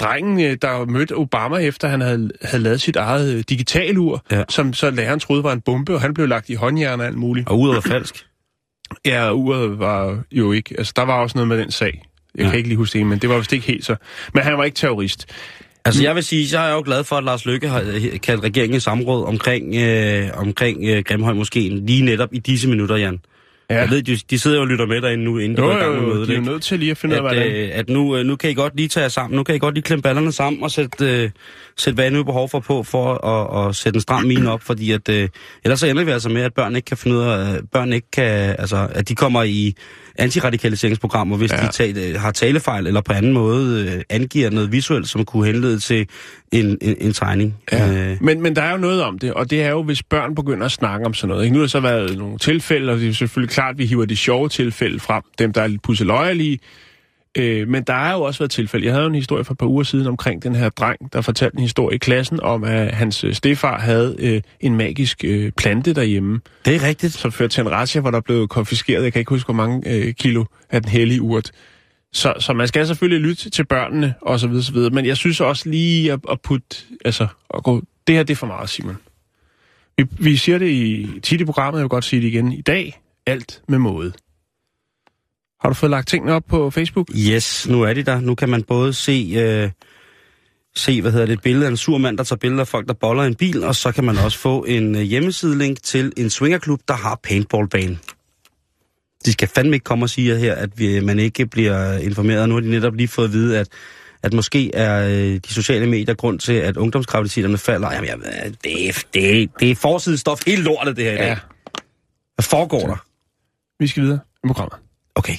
drengen, øh, der mødte Obama efter, han havde, havde lavet sit eget øh, digitalur, Ja. som så læreren troede var en bombe, og han blev lagt i håndjern og alt muligt. Og uret var falsk. Ja, uret var jo ikke... Altså, der var også noget med den sag. Jeg Ja. kan ikke lige huske det, men det var vist ikke helt så. Men han var ikke terrorist. Altså jeg vil sige, så er jeg jo glad for, at Lars Løkke har øh, kaldt regeringen i samråd omkring, øh, omkring øh, Grimhøj Moskeen lige netop i disse minutter, Jan. Ja. Jeg ved, de, de sidder jo og lytter med derinde nu, inden de Jo, går i gang med mødet. de er nødt til lige at finde ud af, hvordan... øh, at nu, øh, nu kan I godt lige tage jer sammen. Nu kan I godt lige klemme ballerne sammen og sætte, øh, sætte hvad I nu har behov for på, for at, at sætte en stram mine op, fordi at, øh, ellers så ender vi altså med, at børn ikke kan finde ud af, at børn ikke kan, altså, at de kommer i antiradikaliseringsprogrammer, hvis Ja. ja. de tale, har talefejl eller på anden måde øh, angiver noget visuelt, som kunne henlede til en, en, en tegning. Ja. Øh, Men, men der er jo noget om det, og det er jo, hvis børn begynder at snakke om sådan noget. Ikke? Nu har der så været nogle tilfælde, og det er selvfølgelig klart, at vi hiver de sjove tilfælde frem, dem der er lidt pusseløjelige. Øh, men der har jo også været tilfælde. Jeg havde jo en historie for et par uger siden omkring den her dreng, der fortalte en historie i klassen om, at hans øh, stefar havde øh, en magisk øh, plante derhjemme, det er rigtigt. som førte til en razzia, hvor der blev konfiskeret, jeg kan ikke huske, hvor mange øh, kilo af den hellige urt. Så, så man skal selvfølgelig lytte til børnene, og så videre, så videre. Men jeg synes også lige at, at putte, altså, at gå, det her, det er for meget, Simon. Vi, vi siger det i, tit i programmet, jeg vil godt sige det igen. I dag, alt med måde. Har du fået lagt tingene op på Facebook? Yes, nu er de der. Nu kan man både se, øh, se hvad hedder det, et billede af en sur mand, der tager billeder af folk, der boller en bil, og så kan man også få en øh, hjemmesidelink til en swingerklub, der har paintballbane. De skal fandme ikke komme og sige her, at vi, man ikke bliver informeret. Nu har de netop lige fået at vide, at, at måske er øh, de sociale medier grund til, at ungdomsgraviditeterne falder. Jamen, ved, det, er, det, er, det er forsidestof helt lortet, det her i dag. Hvad foregår der? Vi skal videre i programmet. Okay.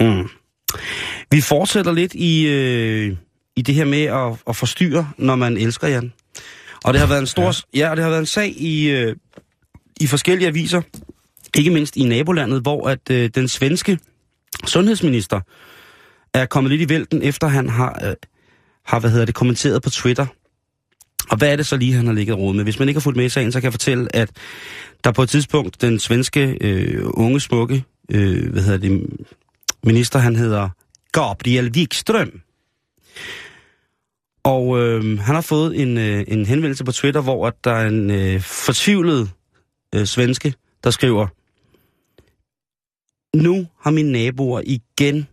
Mm. Vi fortsætter lidt i, øh, i det her med at, at forstyrre, når man elsker Jan. Og det har været en stor, ja. ja og det har været en sag i, øh, i forskellige aviser, ikke mindst i nabolandet, hvor at øh, den svenske sundhedsminister er kommet lidt i vælten, efter han har, øh, har hvad hedder det, kommenteret på Twitter. Og hvad er det så lige, han har ligget råd med? Hvis man ikke har fulgt med i sagen, så kan jeg fortælle, at der på et tidspunkt, den svenske øh, unge, smukke, øh, hvad hedder det, minister, han hedder Gabriel Wikström. Og øh, han har fået en, øh, en henvendelse på Twitter, hvor at der er en øh, fortvivlet øh, svenske, der skriver, Nu har mine naboer igen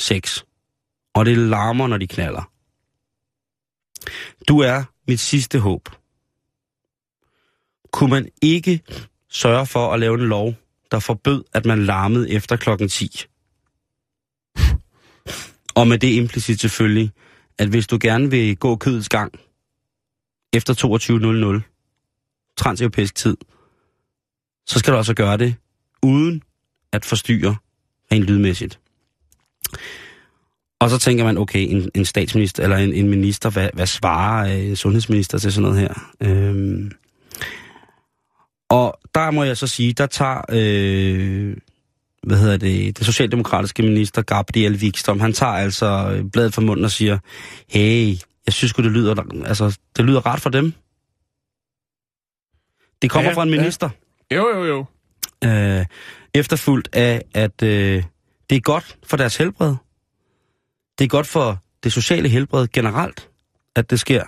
sex, og det larmer, når de knaller. Du er mit sidste håb. Kunne man ikke sørge for at lave en lov, der forbød, at man larmede efter klokken 10? Og med det implicit selvfølgelig, at hvis du gerne vil gå kødets gang efter 22.00 transeuropæisk tid, så skal du altså gøre det uden at forstyrre rent lydmæssigt. Og så tænker man, okay, en, en statsminister eller en, en minister, hvad, hvad svarer øh, sundhedsminister til sådan noget her? Øhm, og der må jeg så sige, der tager, øh, hvad hedder det, det socialdemokratiske minister Gabriel Wikström, han tager altså øh, bladet fra munden og siger, hey, jeg synes det lyder, altså, det lyder ret for dem. Det kommer Ja, ja, fra en ja. minister. Jo, jo, jo. Øh, efterfulgt af, at øh, det er godt for deres helbred. Det er godt for det sociale helbred generelt, at det sker.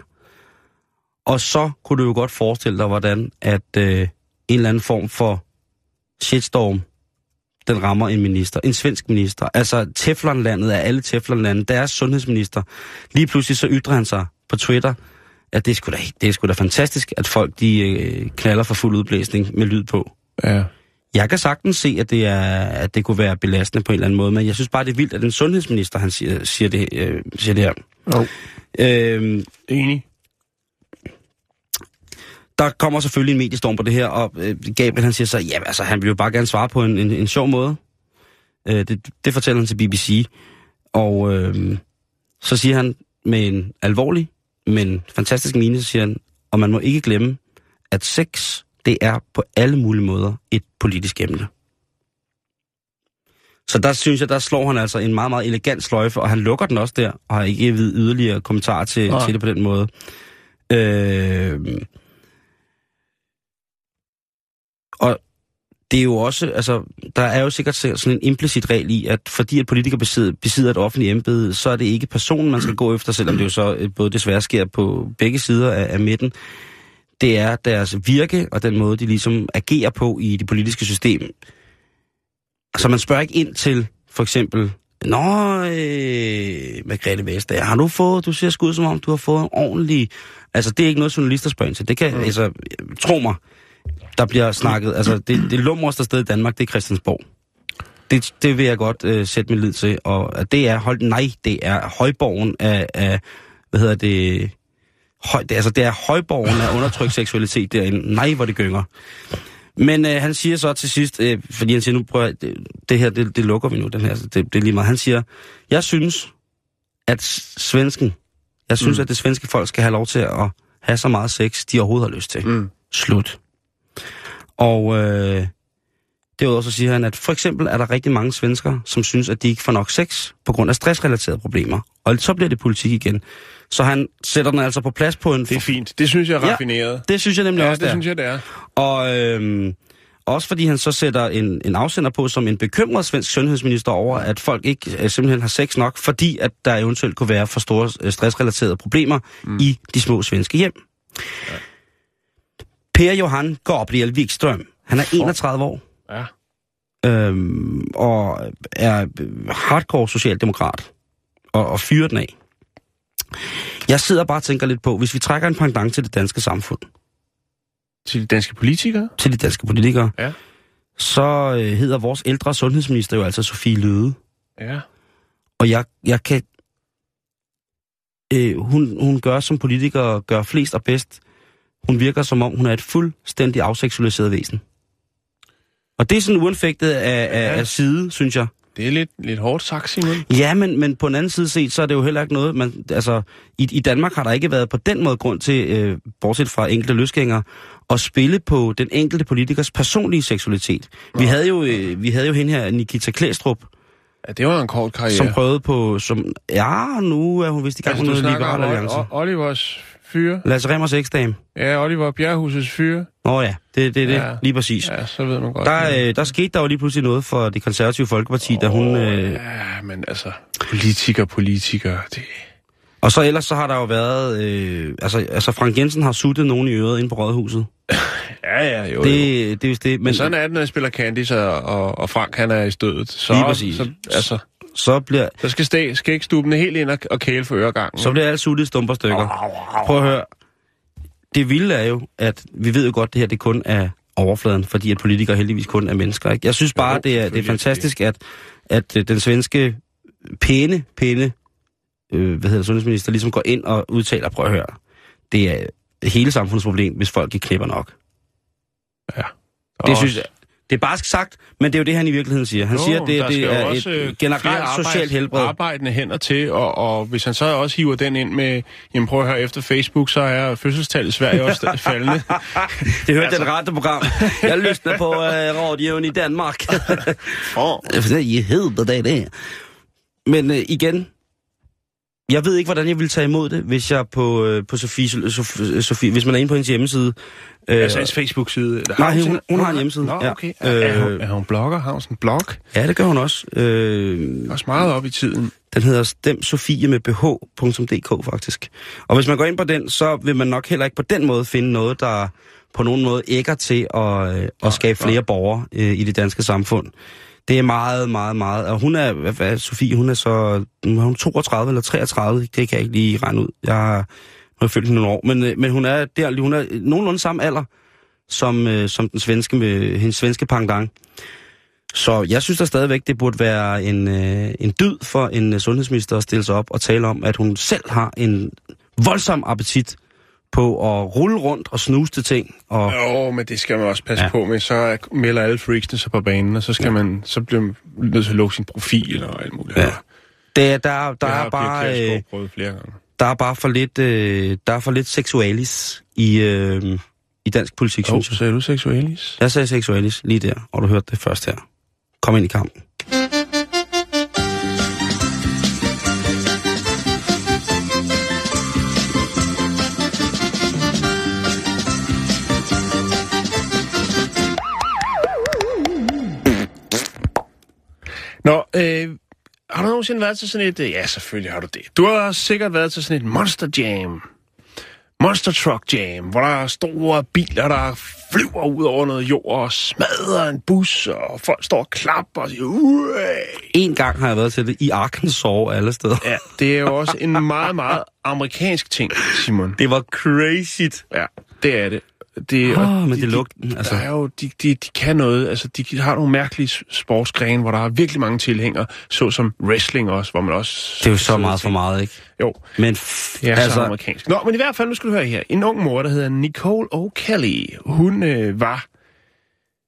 Og så kunne du jo godt forestille dig, hvordan at øh, en eller anden form for shitstorm, den rammer en minister, en svensk minister. Altså Teflonlandet af alle Teflonlande, deres sundhedsminister. Lige pludselig så ytrer han sig på Twitter, at det er sgu da, det er sgu da fantastisk, at folk de øh, knaller for fuld udblæsning med lyd på. Ja. Jeg kan sagtens se, at det, er, at det kunne være belastende på en eller anden måde, men jeg synes bare, det er vildt, at en sundhedsminister han siger, siger, det, øh, siger det her. Jo. Øh, Enig. Der kommer selvfølgelig en mediestorm på det her, og øh, Gabriel han siger så, ja, altså han vil jo bare gerne svare på en, en, en sjov måde. Øh, det, det fortæller han til BBC, og øh, så siger han med en alvorlig, men fantastisk mine, så siger han, og man må ikke glemme, at sex, det er på alle mulige måder et politisk emne. Så der synes jeg, der slår han altså en meget, meget elegant sløjfe, og han lukker den også der, og har ikke givet yderligere kommentarer til, Nej. til det på den måde. Øh, og det er jo også, altså, der er jo sikkert sådan en implicit regel i, at fordi at politikere besidder, besidder et offentligt embede, så er det ikke personen, man skal gå efter, selvom det jo så øh, både desværre sker på begge sider af, af midten. Det er deres virke og den måde, de ligesom agerer på i det politiske system. Så man spørger ikke ind til, for eksempel, Nå, øh, Margrethe Vestager, har du fået, du ser sgu ud som om, du har fået en ordentlig... Altså, det er ikke noget, journalister spørger ind til. Det kan, mm. altså, tro mig, der bliver snakket, altså, det, det lummerste sted i Danmark, det er Christiansborg. Det, det vil jeg godt øh, sætte min lid til, og at det er, hold, nej, det er højborgen af, af hvad hedder det, høj, det, altså, det er højborgen af undertrykt seksualitet derinde. Nej, hvor det gynger. Men øh, han siger så til sidst, øh, fordi han siger, nu prøver jeg, det, det her, det, det lukker vi nu, den her, det, det er lige meget. Han siger, jeg synes, at svensken, jeg synes, mm. at det svenske folk skal have lov til at have så meget sex, de overhovedet har lyst til. Mm. Slut. Og øh, derudover så siger han, at for eksempel er der rigtig mange svensker, som synes, at de ikke får nok sex på grund af stressrelaterede problemer. Og så bliver det politik igen. Så han sætter den altså på plads på en... Det er fint. Det synes jeg er Ja, raffineret. Det synes jeg nemlig Ja, også, det der. synes jeg, det er. Og øhm, også fordi han så sætter en, en afsender på som en bekymret svensk sundhedsminister over, at folk ikke øh, simpelthen har sex nok, fordi at der eventuelt kunne være for store øh, stressrelaterede problemer mm. i de små svenske hjem. Ja. Per Johan Gabriel Wikström, han er 31 år Ja. øhm, og er øh, hardcore socialdemokrat og, og fyrer den af. Jeg sidder bare og tænker lidt på, hvis vi trækker en pendant til det danske samfund, Til de danske politikere? til de danske politikere, Ja. så øh, hedder vores ældre sundhedsminister jo altså Sofie Løde. Ja. Og jeg, jeg kan... Øh, hun, hun gør som politiker, gør flest og bedst. Hun virker som om, hun er et fuldstændig afseksualiseret væsen. Og det er sådan uanfægtet af, af, Ja. af side, synes jeg. Det er lidt, lidt hårdt sagt, Simon. Ja, men, men på den anden side set, så er det jo heller ikke noget, man, altså, i, i Danmark har der ikke været på den måde grund til, øh, bortset fra enkelte løsgængere, at spille på den enkelte politikers personlige seksualitet. Vi havde jo, øh, vi havde jo hende her, Nikita Klæstrup, Ja, det var en kort karriere. som prøvede på, som, ja, nu er hun vist i gang altså, med noget liberal alliance. Olivers fyre. Lasse Remmers eksdame. Ja, Oliver Bjerghusets fyre. Nå ja, det, det er det, Ja. lige præcis. Ja, så ved man godt. Der, øh, der skete der jo lige pludselig noget for det konservative folkeparti, da hun... Øh, Ja, men altså, politiker, politiker, det... og så ellers så har der jo været... Øh, altså, altså Frank Jensen har suttet nogen i øret inde på Rådhuset. Ja, ja, jo, Det, det... det er det. Men, Men sådan er det, når jeg spiller Candice, og, og, og Frank han er i stødet. Så, Lige præcis. Så, altså, så bliver, så skal stæ, skægstubene helt ind og, og kæle for øregangen. så bliver alt suttet stumper stykker. Prøv at høre. Det vilde er jo, at vi ved jo godt, at det her det kun er overfladen, fordi at politikere heldigvis kun er mennesker. Ikke? Jeg synes bare, Jo, det er, det er fantastisk, at, at øh, den svenske pæne, pæne øh, hvad hedder sundhedsminister ligesom går ind og udtaler, prøv at høre, det er hele samfundets problem, hvis folk ikke knipper nok. Ja. Det synes jeg, det er bare sagt, men det er jo det, han i virkeligheden siger. Han Jo, siger, at det, det er også, øh, et generelt flere arbejds- socialt helbred. arbejdende hænder til, og, og hvis han så også hiver den ind med, jamen prøv at høre, efter Facebook, så er fødselstallet i Sverige også faldende. Det hørte altså. den radioprogram. Jeg lytter på uh, radioen i Danmark. oh. I hedder det, det. Men uh, igen, jeg ved ikke, hvordan jeg ville tage imod det, hvis jeg på, uh, på Sofie, Sofie, Sofie, hvis man er inde på hendes hjemmeside. Altså hans Facebook-side. Eller Nej, har hun- hun har en hjemmeside, Nå, ja. okay. Er, er, hun, Øh. er hun blogger? Har hun sådan en blog? Ja, det gør hun også. Uh, Også meget op i tiden. Den hedder Stem Sofie med bh.dk faktisk. Og hvis man går ind på den, så vil man nok heller ikke på den måde finde noget, der på nogen måde ægger til at, øh, at skabe flere borgere øh, i det danske samfund. Det er meget, meget, meget. Og hun er, hvad, hvad Sofie, hun er så, hun er 32 eller 33, det kan jeg ikke lige regne ud. Jeg har, nu har følt hende nogle år, men, øh, men hun er der, hun er nogenlunde samme alder som, øh, som den svenske, med, hendes svenske pangdang. Så jeg synes da stadigvæk, det burde være en, øh, en dyd for en øh, sundhedsminister at stille sig op og tale om, at hun selv har en voldsom appetit på at rulle rundt og snuse til ting. Og, Jo, men det skal man også passe Ja. på med. Så er- melder alle freaksene sig på banen, og så, skal ja. man, så bliver man nødt til at lukke sin profil og alt muligt. Ja. det, er- der, der, er bare, øh, flere gange. der er bare for lidt, øh, der er for lidt seksualis i, øh, i dansk politik, Oh, synes jeg. er du seksualis? Jeg sagde seksualis lige der, og du hørte det først her. Kom ind i kampen. Nå, øh, har du nogensinde været til sådan et... øh, Ja, selvfølgelig har du det. Du har sikkert været til sådan et Monster Jam. Monster Truck Jam, hvor der er store biler, der flyver ud over noget jord og smadrer en bus, og folk står og klapper og siger, Uæh! En gang har jeg været til det i Arkansas alle steder. Ja, det er jo også en meget, meget amerikansk ting, Simon. Det var crazy. Ja, det er det. Det og men det lugten, Altså. Der er jo, de, de, de kan noget, altså de har nogle mærkelige sportsgrene, hvor der er virkelig mange tilhængere, såsom wrestling også, hvor man også... Det er jo så meget for meget, ikke? Jo, Men det er altså, så amerikansk. Nå, men i hvert fald, nu skal du høre her. En ung mor, der hedder Nicole O'Kelly, hun øh, var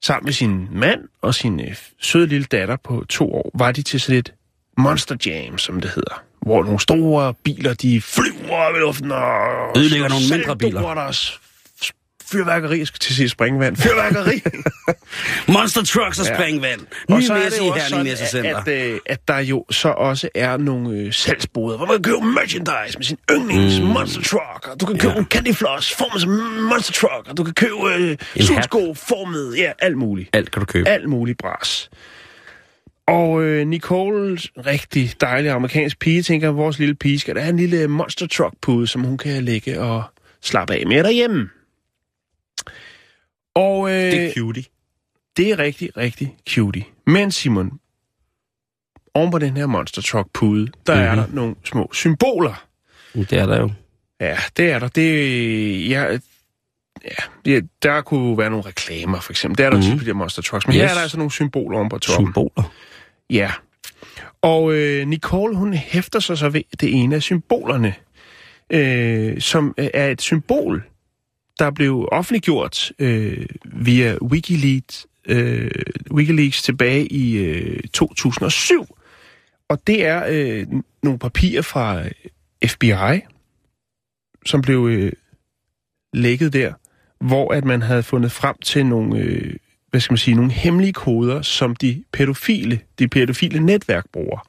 sammen med sin mand og sin øh, søde lille datter på to år, var de til sådan et Monster Jam, som det hedder. Hvor nogle store biler, de flyver op i luften og... Ødelægger nogle mindre biler. Der er fyrværkeri, jeg skal til at sige springvand. Fyrværkeri! Monster Trucks og Ja. springvand. Og Ny så er det jo også sådan, at, at, øh, at der jo så også er nogle øh, salgsboder, hvor man kan købe merchandise med sin yndlings mm. Monster Truck, og du kan købe Ja. en candy floss formet som Monster Truck, og du kan købe øh, solsko formet, ja, alt muligt. Alt kan du købe. Alt muligt bras. Og øh, Nicole, rigtig dejlig amerikansk pige, tænker, at vores lille pige skal da have en lille Monster Truck pude, som hun kan lægge og slappe af med derhjemme. Og, øh, Det er cutie. det er rigtig, rigtig cutie. Men Simon, oven på den her Monster Truck pude, der mm-hmm. er Mhm. der nogle små symboler. Det er der jo. Ja, det er der. Det, ja, ja, der kunne være nogle reklamer, for eksempel. Det er der mm-hmm. Mhm. tit på de Monster Trucks. Men yes. her er der altså nogle symboler oven på toppen. Symboler. Ja. Og øh, Nicole, hun hæfter sig så ved det ene af symbolerne, øh, som øh, er et symbol, der blev offentliggjort øh, via Wikileaks, øh, Wikileaks tilbage i øh, 2007. Og det er øh, nogle papirer fra FBI, som blev øh, lækket der, hvor at man havde fundet frem til nogle, øh, hvad skal man sige, nogle hemmelige koder, som de pædofile, de pædofile netværk bruger.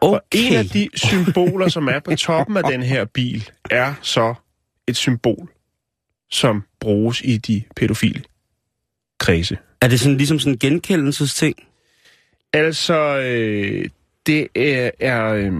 Okay. Og en af de symboler, som er på toppen af den her bil, er så et symbol, som bruges i de pædofile kredse. Er det sådan ligesom sådan en genkendelsesting? Altså, øh, det er... er øh,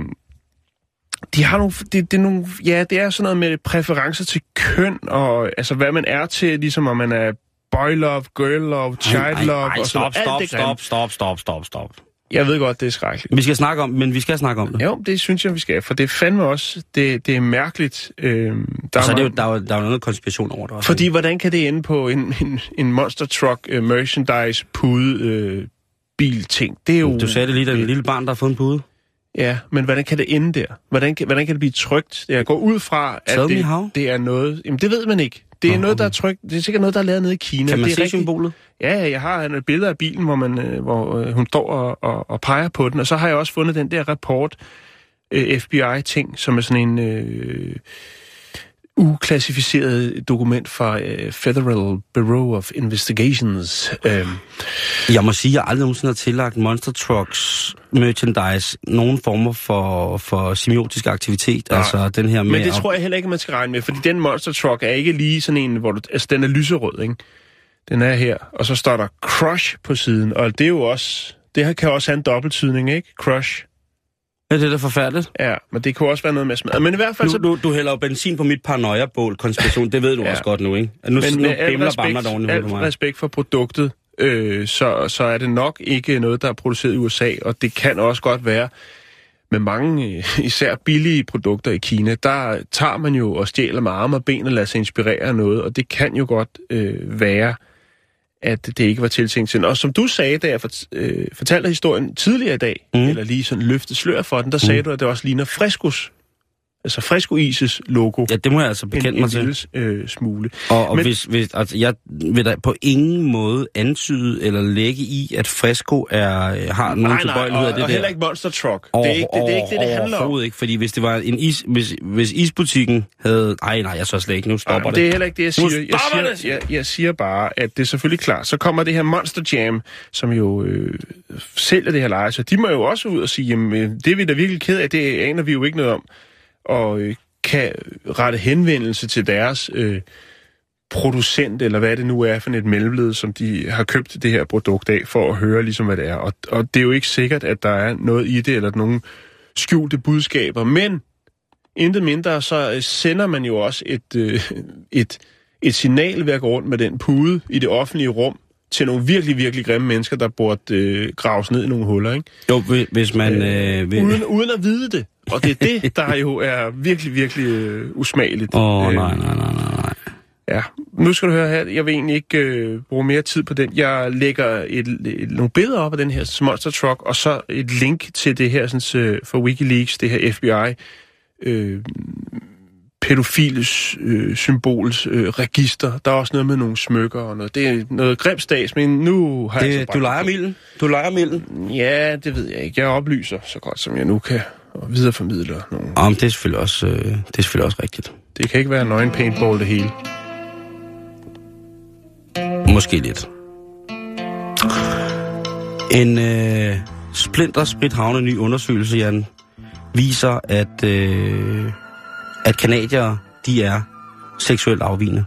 de har nogle, det, det er nogle, ja, det er sådan noget med præferencer til køn, og altså hvad man er til, ligesom om man er boy love, girl love, child Ej, love, ej, ej, og sådan stop, noget. Alt stop, grimme. stop, stop, stop, stop, stop. Jeg ved godt, det er skrækkeligt. Vi skal snakke om, men vi skal snakke om det. Jo, det synes jeg, vi skal, for det er fandme også, det, det er mærkeligt. Øh, der Og så er det jo, der, er der er noget konspiration over det også. Fordi hvordan kan det ende på en, en, en Monster Truck uh, merchandise pude uh, bil ting? Det er jo... Du sagde det lige, der er en lille barn, der har fået en pude. Ja, men hvordan kan det ende der? Hvordan kan, hvordan kan det blive trygt? Jeg går ud fra, at det, det er noget... Jamen, det ved man ikke. Det er Nå, noget, der er trygt. Det er sikkert noget, der er lavet nede i Kina. Kan man det er se rigtig- symbolet? Ja, ja, jeg har et billede af bilen, hvor, man, øh, hvor øh, hun står og, og, og peger på den. Og så har jeg også fundet den der rapport, øh, FBI-ting, som er sådan en øh, uklassificeret dokument fra øh, Federal Bureau of Investigations. Øh, Jeg må sige, at jeg aldrig nogensinde har tillagt Monster Trucks merchandise nogen former for, for semiotisk aktivitet. Nej. Altså den her med... Men det tror jeg heller ikke, man skal regne med, fordi den Monster Truck er ikke lige sådan en, hvor du, altså den er lyserød, ikke? Den er her, og så står der Crush på siden, og det er jo også, det her kan også have en dobbelttydning, ikke? Crush. Ja, det er da forfærdeligt. Ja, men det kunne også være noget med smad. Men i hvert fald Nu, så... du, du hælder jo benzin på mit paranoia-bål konspiration. Det ved du Ja. også godt nu, ikke? Nu, men nu med al respekt, bamler det ordentligt al på mig. respekt for produktet, øh, så, så er det nok ikke noget, der er produceret i USA, og det kan også godt være, med mange, øh, især billige produkter i Kina, der tager man jo og stjæler med arme og ben og lader sig inspirere af noget, og det kan jo godt øh, være, at det ikke var tiltænkt til. Og som du sagde, da jeg fort, øh, fortalte historien tidligere i dag, mm. eller lige sådan løftet slør for den, der sagde du, at det også ligner Frescos, altså Fresco Ises logo. Ja, det må jeg altså en, bekende en mig til. lille øh, smule. Og, og Men- hvis, hvis, altså, jeg vil da på ingen måde antyde eller lægge i, at Fresco er, øh, har nogen tilbøjelighed og, af det og der. heller ikke Monster Truck. det, er ikke, det, det er ikke det, det handler om. Ikke, fordi hvis det var en is, hvis, hvis isbutikken havde... Ej, nej, jeg så slet ikke. Nu stopper Nej, det. det er heller ikke det, jeg siger. Jeg siger, jeg, jeg siger bare, at det er selvfølgelig klart. Så kommer det her Monster Jam, som jo øh, sælger det her legetøj. De må jo også ud og sige, jamen, øh, det er vi da virkelig ked af, det aner vi jo ikke noget om. Og øh, kan rette henvendelse til deres øh, producent, eller hvad det nu er for et mellemled, som de har købt det her produkt af, for at høre ligesom, hvad det er. Og, og det er jo ikke sikkert, at der er noget i det, eller nogen skjulte budskaber, men intet mindre, så øh, sender man jo også et, øh, et, et signal ved at gå rundt med den pude i det offentlige rum til nogle virkelig, virkelig grimme mennesker, der burde øh, graves ned i nogle huller, ikke? Jo, hvi- hvis man... Øh, vil... Uden, uden at vide det. Og det er det, der jo er virkelig, virkelig øh, usmageligt. Åh, oh, Øh, nej, nej, nej, nej. Ja, nu skal du høre her. Jeg vil egentlig ikke øh, bruge mere tid på den. Jeg lægger et, et, nogle billeder op af den her Monster Truck, og så et link til det her sådan, øh, for Wikileaks, det her FBI øh, pædofiles øh, symbols øh, register. Der er også noget med nogle smykker og noget. Det er noget grimt stads, men nu har jeg Det, altså du leger det. milden. Du leger milden. Ja, det ved jeg ikke. Jeg oplyser så godt, som jeg nu kan, og videreformidler nogle. Om det er selvfølgelig også, øh, det er selvfølgelig også rigtigt. Det kan ikke være nøgen paintball det hele. Måske lidt. En øh, splinter sprithavne ny undersøgelse, Jan, viser, at, øh, at kanadier, de er seksuelt afvigende.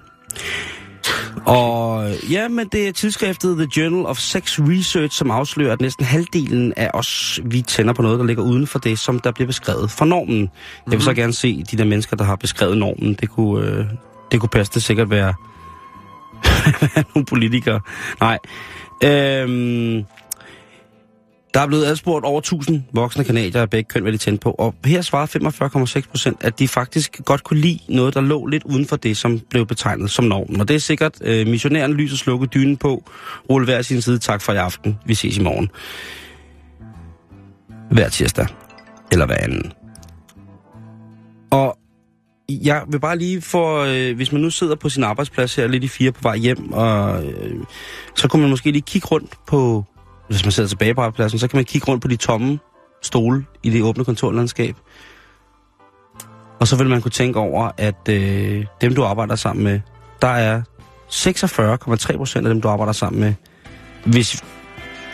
Og ja, men det er tidsskriftet The Journal of Sex Research, som afslører, at næsten halvdelen af os, vi tænder på noget, der ligger uden for det, som der bliver beskrevet for normen. Mm-hmm. Jeg vil så gerne se de der mennesker, der har beskrevet normen. Det kunne, øh, det kunne passe det sikkert være nogle politikere. Nej. Øhm, der er blevet adspurgt over 1000 voksne kanadier af begge køn, hvad de tændte på. Og her svarer 45,6 procent, at de faktisk godt kunne lide noget, der lå lidt uden for det, som blev betegnet som normen. Og det er sikkert øh, missionæren lys og slukke dynen på, rulle hver sin side, tak for i aften, vi ses i morgen. Hver tirsdag. Eller hver anden. Og jeg vil bare lige få, øh, hvis man nu sidder på sin arbejdsplads her lidt i fire på vej hjem, og øh, så kunne man måske lige kigge rundt på, hvis man sidder tilbage på arbejdspladsen, så kan man kigge rundt på de tomme stole i det åbne kontorlandskab. Og så vil man kunne tænke over, at øh, dem, du arbejder sammen med, der er 46,3 procent af dem, du arbejder sammen med, hvis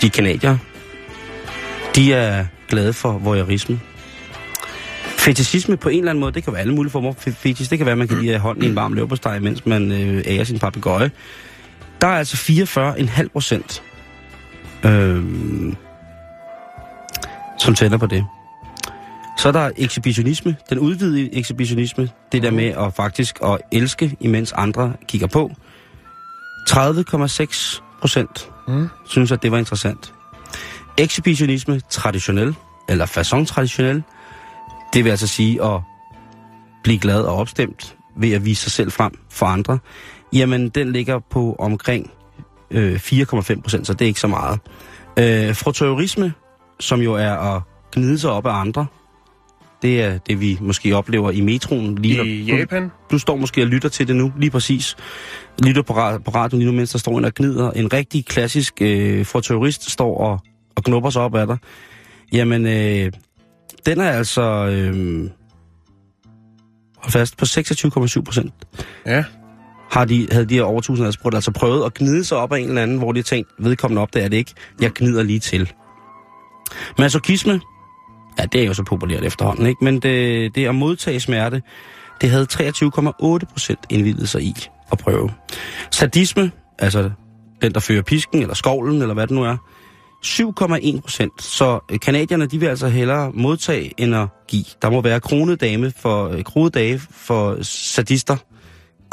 de er kanadier, de er glade for voyeurisme. Fetishisme på en eller anden måde, det kan være alle mulige former for fetish. Det kan være, at man kan lide hånden i en varm leverpostej, mens man øh, ærer sin papegøje. Der er altså 44,5 procent, øh, som tænder på det. Så er der ekshibitionisme, den udvidede ekshibitionisme, det der med at faktisk at elske, imens andre kigger på. 30,6 procent Mm. synes, at det var interessant. Ekshibitionisme, traditionel, eller façon traditionel, det vil altså sige at blive glad og opstemt ved at vise sig selv frem for andre. Jamen, den ligger på omkring øh, 4,5 procent, så det er ikke så meget. Øh, frotørisme, som jo er at gnide sig op af andre, det er det, vi måske oplever i metroen. Lige I når- Japan? du står måske og lytter til det nu, lige præcis. Lytter på, på radioen lige nu, mens der står en og gnider. En rigtig klassisk øh, terrorist står og, og knupper sig op af dig. Jamen, øh, den er altså... Øh, hold fast, på 26,7 procent Ja har de, havde de her over 1000 adspurgt altså prøvet at gnide sig op af en eller anden, hvor de har tænkt, vedkommende op, det er det ikke. Jeg gnider lige til. Masochisme, ja, det er jo så populært efterhånden, ikke? Men det, det at modtage smerte, det havde 23,8 procent indvidet sig i at prøve. Sadisme, altså den, der fører pisken, eller skovlen, eller hvad det nu er, 7,1 procent. Så øh, kanadierne, de vil altså hellere modtage end at give. Der må være kronedame for, øh, kronedage for sadister,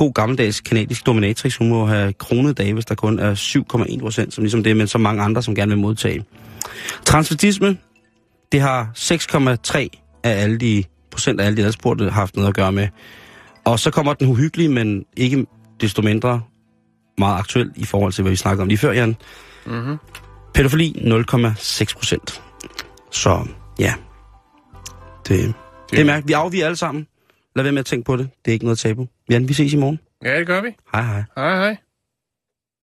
god gammeldags kanadisk dominatrix, hun må have kronet dage, hvis der kun er 7,1 procent, som ligesom det, men så mange andre, som gerne vil modtage. Transvestisme, det har 6,3 af alle de procent af alle de adspurgte haft noget at gøre med. Og så kommer den uhyggelige, men ikke desto mindre meget aktuel i forhold til, hvad vi snakkede om lige før, Jan. Mm-hmm. Pædofili 0,6 procent. Så ja, det, det er mærkeligt. Vi afviger alle sammen. Lad være med at tænke på det. Det er ikke noget tabu. Jan, vi ses i morgen. Ja, det gør vi. Hej hej. Hej, hej.